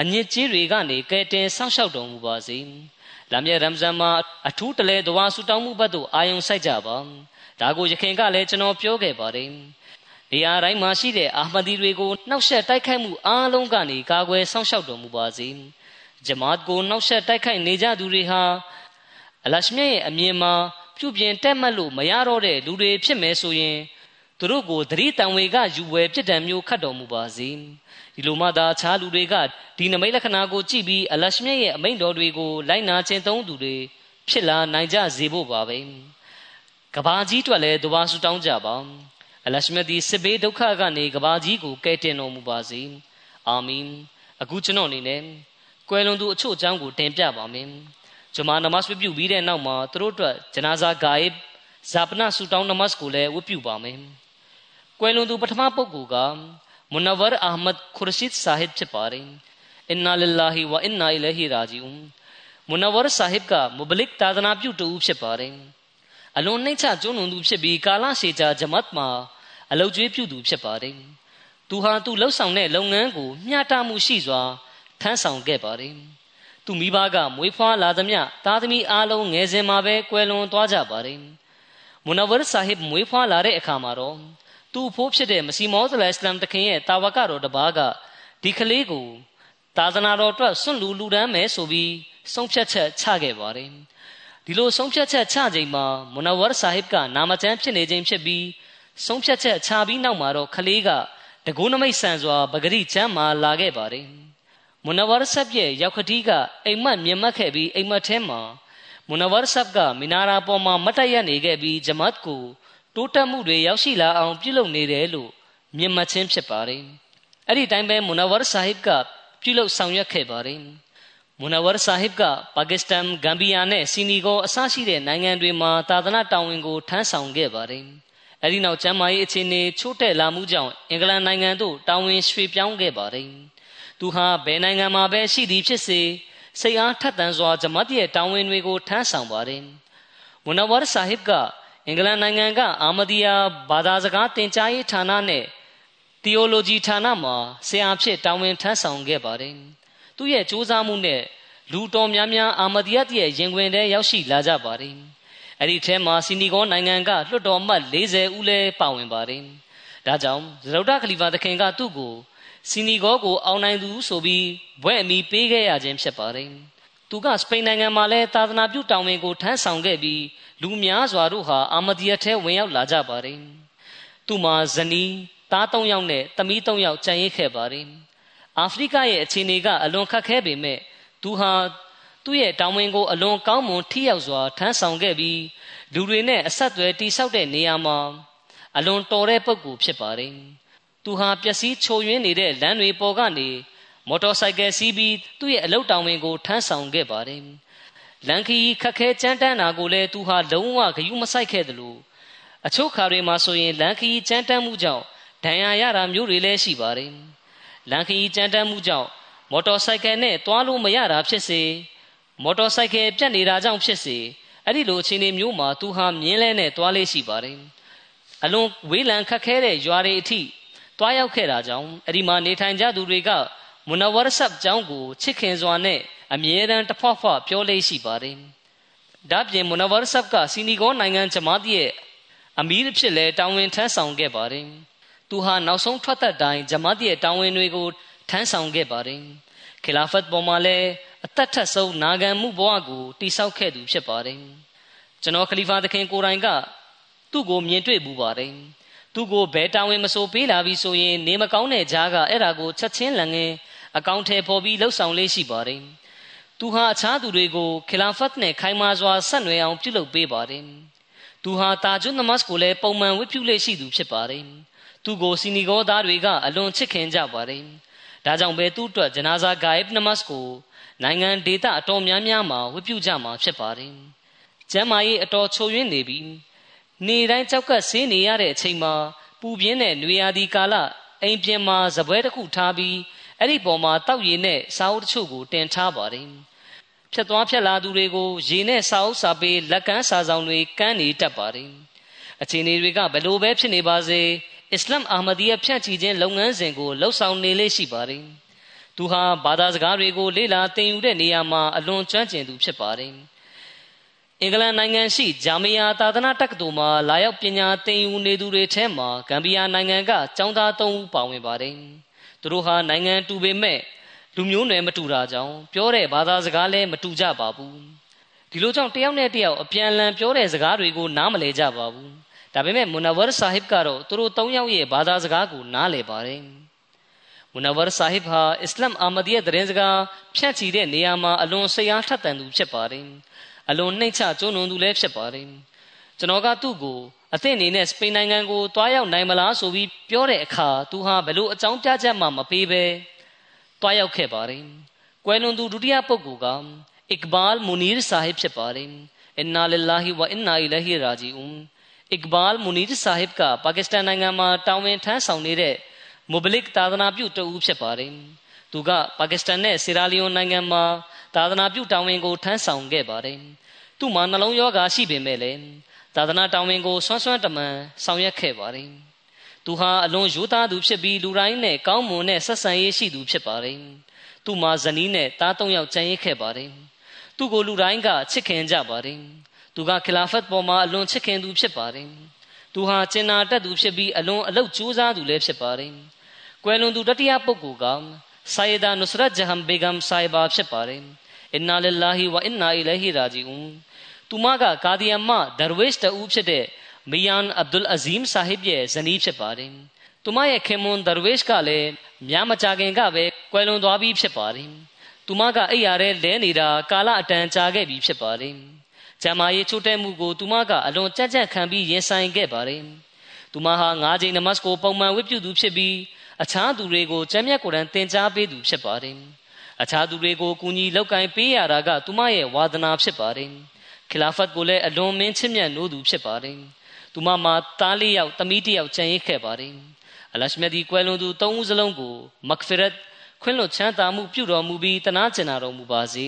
အညစ်အကြေးတွေကနေကယ်တင်ဆောင်းလျှောက်တော်မူပါစေ။လာမည့်ရမ်ဇန်မှာအထူးတလဲဒဝါဆူတောင်းမှုဘက်သို့အာယုံစိုက်ကြပါ။ ဒါကိုယခင်ကလည်းကျွန်တော်ပြောခဲ့ပါတယ်။နေရာတိုင်းမှာရှိတဲ့အာမဒီတွေကိုနှောက်ယှက်တိုက်ခိုက်မှုအားလုံးကနေကာကွယ်ဆောင်းလျှောက်တော်မူပါစေ။ဂျမတ်ကိုနှောက်ယှက်တိုက်ခိုက်နေကြသူတွေဟာအလရှမြရဲ့အမြင်မှာပြုပြင်တက်မှတ်လို့မရတော့တဲ့လူတွေဖြစ်မယ်ဆိုရင်သူတို့ကိုသတိတံဝေကယူဝဲပြစ်ဒဏ်မျိုးခတ်တော်မူပါစေဒီလိုမှသာအခြားလူတွေကဒီနမိတ်လက္ခဏာကိုကြည့်ပြီးအလရှမြတ်ရဲ့အမိန့်တော်တွေကိုလိုက်နာကျင့်သုံးသူတွေဖြစ်လာနိုင်ကြစေဖို့ပါပဲ ကဘာကြီးအတွက်လည်းဒွါဆူတောင်းကြပါအလရှမြတ်ဒီစစ်ဘေးဒုက္ခကနေကဘာကြီးကိုကယ်တင်တော်မူပါစေအာမင်အခုကျွန်တော်အနေနဲ့ကွယ်လွန်သူအချို့အကြောင်းကိုတင်ပြပါမယ်ဂျမာနမတ်ပြုပြီးတဲ့နောက်မှာသူတို့အတွက်ဂျနာဇာဂိုင်ဇာပနာဆူတောင်းနမတ်ကိုလည်းဝတ်ပြုပါမယ်ကွယ်လွန်သူပထမပုဂ္ဂိုလ်ကမွနဝရအာမတ်ခူရရှစ်ဆာဟစ်ဖြစ်ပါတယ်အင်နာလ illah ဝအင်နာအီလဟီရာဂျီအွန်မွနဝရဆာဟစ်ကမဘလစ်တာဒနာပြုတူဖြစ်ပါတယ် အလွန်နှိမ့်ချကျွန်းလွန်သူဖြစ်ပြီးကာလရှည်ကြာဂျမတ်မှာအလုတ်ကျွေးပြုသူဖြစ်ပါတယ်သူဟာသူလှုပ်ဆောင်တဲ့လုပ်ငန်းကိုမျှတမှုရှိစွာထမ်းဆောင်ခဲ့ပါတယ်သူမိဘကမွေးဖွားလာသမျှသားသမီးအားလုံးငယ်စဉ်မှာပဲကွယ်လွန်သွားကြပါတယ်မွနဝရဆာဟစ်မွေးဖွားလာတဲ့အခါမှာတော့သူ့ဖိုးဖြစ်တဲ့မစီမောဇလအစ္စလမ်တခင်ရဲ့တာဝကတော်တပါးကဒီကလေးကိုသာသနာတော်အတွက်စွန့်လူလူတန်းမယ်ဆိုပြီးဆုံးဖြတ်ချက်ချခဲ့ပါတယ် ဒီလိုဆုံးဖြတ်ချက်ချချိန်မှာမွနဝရဆာဟစ်ကနာမကျမ်းဖြစ်နေခြင်းဖြစ်ပြီးဆုံးဖြတ်ချက်ချပြီးနောက်မှာတော့ကလေးကတကူးနမိတ်ဆန်စွာပဂရိချမ်းမှာလာခဲ့ပါတယ်မွနဝရဆပ်ရဲ့ရောက်ခတိကအိမ်မက်မြင်မှတ်ခဲ့ပြီးအိမ်မက်ထဲမှာမွနဝရဆပ်ကမီနာရာပေါ်မှာမတ်တရနေခဲ့ပြီးဂျမတ်ကိုတိုးတက်မှုတွေရောက်ရှိလာအောင်ပြုလုပ်နေတယ်လို့မြင်မှတ်ခြင်းဖြစ်ပါတယ်။အဲ့ဒီတိုင်းပဲမွနဝရဆာဟစ်ကပြုလုပ်ဆောင်ရွက်ခဲ့ပါတယ်။ မွနဝရဆာဟစ်ကပါကစ္စတန်ဂမ်ဘီယာနဲ့စီနီဂေါအစရှိတဲ့နိုင်ငံတွေမှာသာသနာတာဝန်ကိုထမ်းဆောင်ခဲ့ပါတယ်။အဲဒီနောက်ကျမ်းမာရေးအခြေအနေချို့တဲ့လာမှုကြောင့်အင်္ဂလန်နိုင်ငံသို့တာဝန်ရွှေ့ပြောင်းခဲ့ပါတယ်။သူဟာဘယ်နိုင်ငံမှာပဲရှိသည်ဖြစ်စေစိတ်အားထက်သန်စွာဂျမတ်ရဲ့တာဝန်တွေကိုထမ်းဆောင်ပါတယ်။မွနဝရဆာဟစ်ကအင်္ဂလန်နိုင်ငံကအာမဒီယာဘာသာစကားသင်ကြားရေးဌာနနဲ့သီယိုလိုဂျီဌာနမှာဆရာဖြစ်တာဝန်ထမ်းဆောင်ခဲ့ပါတယ်။ သူ့ရဲ့စူးစမ်းမှုနဲ့လူတော်များများအာမဒီယတ်ရဲ့ရင်ခွင်ထဲရောက်ရှိလာကြပါတယ်။အဲ့ဒီထဲမှာစီနီဂေါနိုင်ငံကလွှတ်တော်မှတ်40ဦးလည်းပါဝင်ပါတယ်။ဒါကြောင့်ဇရုဒ္ဒခလီဖာသခင်ကသူ့ကိုစီနီဂေါကိုအောင်နိုင်သူဆိုပြီးဘွဲ့အမီပေးခဲ့ရခြင်းဖြစ်ပါတယ်။သူကစပိန်နိုင်ငံမှာလည်းသာသနာပြုတောင်ဝင်ကိုထမ်းဆောင်ခဲ့ပြီးလူများစွာတို့ဟာအာမဒီယတ်ထဲဝင်ရောက်လာကြပါတယ်။သူမှာဇနီးသား၃ယောက်နဲ့သမီး၃ယောက်ကြံရစ်ခဲ့ပါတယ်။ အာဖရိကရဲ့အခြေအနေကအလွန်ခက်ခဲပေမဲ့သူဟာသူ့ရဲ့တောင်ဝင်ကိုအလွန်ကောင်းမွန်ထိရောက်စွာထမ်းဆောင်ခဲ့ပြီးလူတွေနဲ့အဆက်အသွယ်တိဆောက်တဲ့နေရာမှာအလွန်တော်တဲ့ပုဂ္ဂိုလ်ဖြစ်ပါတယ်။သူဟာပျက်စီးချိုယွင်းနေတဲ့လမ်းတွေပေါ်ကနေမော်တော်ဆိုင်ကယ်စီးပြီးသူ့ရဲ့အလုတ်တောင်ဝင်ကိုထမ်းဆောင်ခဲ့ပါတယ်။လန်ခီခက်ခဲကြမ်းတမ်းတာကိုလည်းသူဟာလုံးဝဂယုမဆိုင်ခဲ့တယ်လို့အချို့ခါတွေမှာဆိုရင်လန်ခီကြမ်းတမ်းမှုကြောင့်ဒဏ်ရာရတာမျိုးတွေလည်းရှိပါတယ် လန်ခီကြမ်းတမ်းမှုကြောင့်မော်တော်ဆိုင်ကယ်နဲ့သွားလို့မရတာဖြစ်စေမော်တော်ဆိုင်ကယ်ပြတ်နေတာကြောင့်ဖြစ်စေအဲ့ဒီလိုအခြေအနေမျိုးမှာသူဟာမြင်းလဲနဲ့သွားလေးရှိပါတယ်အလွန်ဝေးလံခက်ခဲတဲ့ရွာတွေအထိသွားရောက်ခဲ့တာကြောင့်အဲ့ဒီမှာနေထိုင်ကြသူတွေကမွနဝရဆပ်ကျောင်းကိုချစ်ခင်စွာနဲ့အမြဲတမ်းတဖွဖွပြောလေးရှိပါတယ်။ဒါပြင်မွနဝရဆပ်ကစီနီဂေါနိုင်ငံဂျမားတီရဲ့အမီးဖြစ်လဲတာဝန်ထမ်းဆောင်ခဲ့ပါတယ်။ သူဟာနောက်ဆုံးထွက်သက်တိုင်းဂျမားတီရဲ့တာဝန်တွေကိုထမ်းဆောင်ခဲ့ပါတယ်။ခီလာဖတ်ပေါ်မှာလည်းအသက်ထက်ဆုံးနာဂံမှုဘဝကိုတိဆောက်ခဲ့သူဖြစ်ပါတယ်။ကျွန်တော်ခလီဖာသခင်ကိုယ်တိုင်ကသူ့ကိုမြင်တွေ့ဘူးပါတယ်။သူ့ကိုဘယ်တာဝန်မဆိုပေးလာပြီဆိုရင် နေမကောင်းတဲ့ကြားကအဲ့ဒါကိုချက်ချင်းလန်ငင်းအကောင့်ထဲပေါ်ပြီးလှုပ်ဆောင်လေးရှိပါတယ်။သူဟာအခြားသူတွေကိုခီလာဖတ်နဲ့ခိုင်မာစွာဆက်နွယ်အောင်ပြုလုပ်ပေးပါတယ်။သူဟာတာဂျွတ်နမတ်ကိုလည်းပုံမှန်ဝတ်ပြုလေ့ရှိသူဖြစ်ပါတယ်။ သူကိုစီနီဂေါသားတွေကအလွန်ချစ်ခင်ကြပါတယ်။ဒါကြောင့်ပဲသူ့အတွက်ဂျနာဇာဂိုင်ဘ်နမတ်ကိုနိုင်ငံဒေသအတော်များများမှာဝတ်ပြုကြမှာဖြစ်ပါတယ်။ကျမ်းမာရေးအတော်ချိုယွင်းနေပြီးနေတိုင်းကြောက်ကပ်ဆေးနေရတဲ့အချိန်မှာပူပြင်းတဲ့နွေရာသီကာလအိမ်ပြင်မှာဇပွဲတစ်ခုထားပြီးအဲ့ဒီပေါ်မှာတောက်ရည်နဲ့စာအုပ်တချို့ကိုတင်ထားပါတယ်ဖြတ်သွားဖြတ်လာသူတွေကိုရေနဲ့စာအုပ်စာပေလက်ကမ်းစာဆောင်တွေကမ်းနေတတ်ပါတယ်အခြေအနေတွေကဘယ်လိုပဲဖြစ်နေပါစေ အစ္စလမ်အာမဒီယဖြန့်ချီခြင်းလုပ်ငန်းစဉ်ကိုလှုပ်ဆောင်နေလေရှိပါတယ်သူဟာဘာသာစကားတွေကိုလေ့လာသင်ယူတဲ့နေရာမှာအလွန်ကျွမ်းကျင်သူဖြစ်ပါတယ်အင်္ဂလန်နိုင်ငံရှိဂျာမီယာသာသနာတက္ကသိုလ်မှာလာရောက်ပညာသင်ယူနေသူတွေထဲမှာဂမ်ဘီယာနိုင်ငံကကျောင်းသား၃ဦးပါဝင်ပါတယ်။သူတို့ဟာနိုင်ငံတူပေမဲ့လူမျိုးနွယ်မတူတာကြောင့်ပြောတဲ့ဘာသာစကားလည်းမတူကြပါဘူးဒီလိုကြောင့်တယောက်နဲ့တယောက်အပြန်အလှန်ပြောတဲ့စကားတွေကိုနားမလည်ကြပါဘူး ဒါပေမဲ့မူနဝရ်ဆာဟစ်ကတော့သူတို့၃ယောက်ရဲ့ဘာသာစကားကိုနားလည်ပါတယ်မူနဝရ်ဆာဟစ်ဟာအစ္စလာမ်အာမဒီယသတင်းစကားဖြန့်ချီတဲ့နေရာမှာအလွန်ဆရာထက်သန်သူဖြစ်ပါတယ်အလွန်နှိမ့်ချကျွန်းလွန်သူလည်းဖြစ်ပါတယ်ကျွန်တော်ကသူ့ကိုအသင့်အနေနဲ့စပိန်နိုင်ငံကိုတွားရောက်နိုင်မလားဆိုပြီးပြောတဲ့အခါသူဟာဘလို့အကြောင်းပြချက်မှမပေးပဲတွားရောက်ခဲ့ပါတယ်ကွယ်လွန်သူဒုတိယပုဂ္ဂိုလ်ကအစ်ဘာလ်မူနီရ်ဆာဟစ်ဖြစ်ပါတယ်အင်နာလ illah ဝအင်နာအီလဟီရာဂျီအွန် အစ်ဘာလ်မူနီရ်ဆာဟစ်ကပါကစ္စတန်နိုင်ငံမှာတာဝန်ထမ်းဆောင်နေတဲ့မူဘလစ်သာသနာပြုတဦးဖြစ်ပါတယ်သူကပါကစ္စတန်နဲ့ဆီရာလီယွန်နိုင်ငံမှာသာသနာပြုတာဝန်ကိုထမ်းဆောင်ခဲ့ပါတယ်သူ့မှာနှလုံးရောဂါရှိပေမဲ့လည်းသာသနာတာဝန်ကိုဆွမ်းဆွမ်းတမန်ဆောင်ရွက်ခဲ့ပါတယ်သူဟာအလွန်ရိုးသားသူဖြစ်ပြီးလူတိုင်းနဲ့ကောင်းမွန်တဲ့ဆက်ဆံရေးရှိသူဖြစ်ပါတယ်သူ့မှာဇနီးနဲ့သားသုံးယောက်ကျန်ရစ်ခဲ့ပါတယ်သူ့ကိုလူတိုင်းကချစ်ခင်ကြပါတယ် သူကခလာဖတ်ပေါ်မှာအလွန်ချစ်ခင်သူဖြစ်ပါတယ်သူဟာကျင်နာတတ်သူဖြစ်ပြီးအလွန်အလုတ်ကြိုးစားသူလည်းဖြစ်ပါတယ်ကွယ်လွန်သူတတိယပုဂ္ဂိုလ်ကဆာယဒါနုစရတ်ဂျဟမ်ဘေဂမ်ဆိုင်ဘာဖြစ်ပါတယ်အင်နာလ illah ဝအင်နာအီလဟီရာဂျီအွန်သူမကကာဒီယမ်မဒရဝစ်တူဖြစ်တဲ့မီယန်အဗ်ဒุลအဇီမ်ဆာဟစ်ရဲ့ဇနီးဖြစ်ပါတယ်သူမရဲ့ခင်မွန်ဒရဝစ်ကလည်းများမကြခင်ကပဲကွယ်လွန်သွားပြီးဖြစ်ပါတယ်သူမကအိယာရဲလဲနေတာကာလအတန်ကြာခဲ့ပြီဖြစ်ပါတယ် ဂျမာရေးချိုးတဲ့မှုကိုသူမကအလွန်ကြက်ကြက်ခံပြီးရင်ဆိုင်ခဲ့ပါတယ်သူမဟာ၅ချိန်နမတ်ကိုပုံမှန်ဝတ်ပြုသူဖြစ်ပြီးအခြားသူတွေကိုကျမ်းမြတ်ကိုယ်တိုင်သင်ကြားပေးသူဖြစ်ပါတယ်အခြားသူတွေကိုကူညီလောက်ကင်ပေးရတာကသူမရဲ့ဝါသနာဖြစ်ပါတယ်ခလာဖတ်ကိုလည်းအလွန်မင်းချစ်မြတ်နိုးသူဖြစ်ပါတယ်သူမမှာသားလေးယောက်သမီးတစ်ယောက်ကျန်ရစ်ခဲ့ပါတယ်အလရှမြဒီကွယ်လွန်သူသုံးဦးစလုံးကိုမဂ်ဖီရတ်ခွင့်လွတ်ချမ်းသာမှုပြုတော်မူပြီးတနာကျင်နာတော်မူပါစေ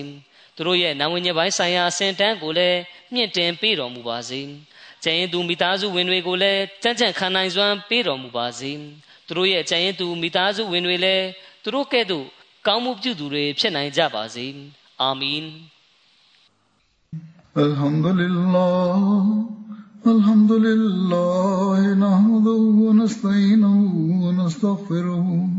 သူတို့ရဲ့နာဝင်ညပိုင်းဆိုင်ရာအစဉ်တန်းကိုလည်းမြင့်တင်ပေးတော်မူပါစေ။ကျန်ရင်သူမိသားစုဝင်တွေကိုလည်းတန်ကြံခံနိုင်စွမ်းပေးတော်မူပါစေ။သူတို့ရဲ့ကျန်ရင်သူမိသားစုဝင်တွေလည်းသူတို့ကဲ့သို့ကောင်းမှုပြုသူတွေဖြစ်နိုင်ကြပါစေ။အာမင်။ Alhamdulillah Alhamdulillah nahmaduhu wa nasta'inuhu wa nastaghfiruh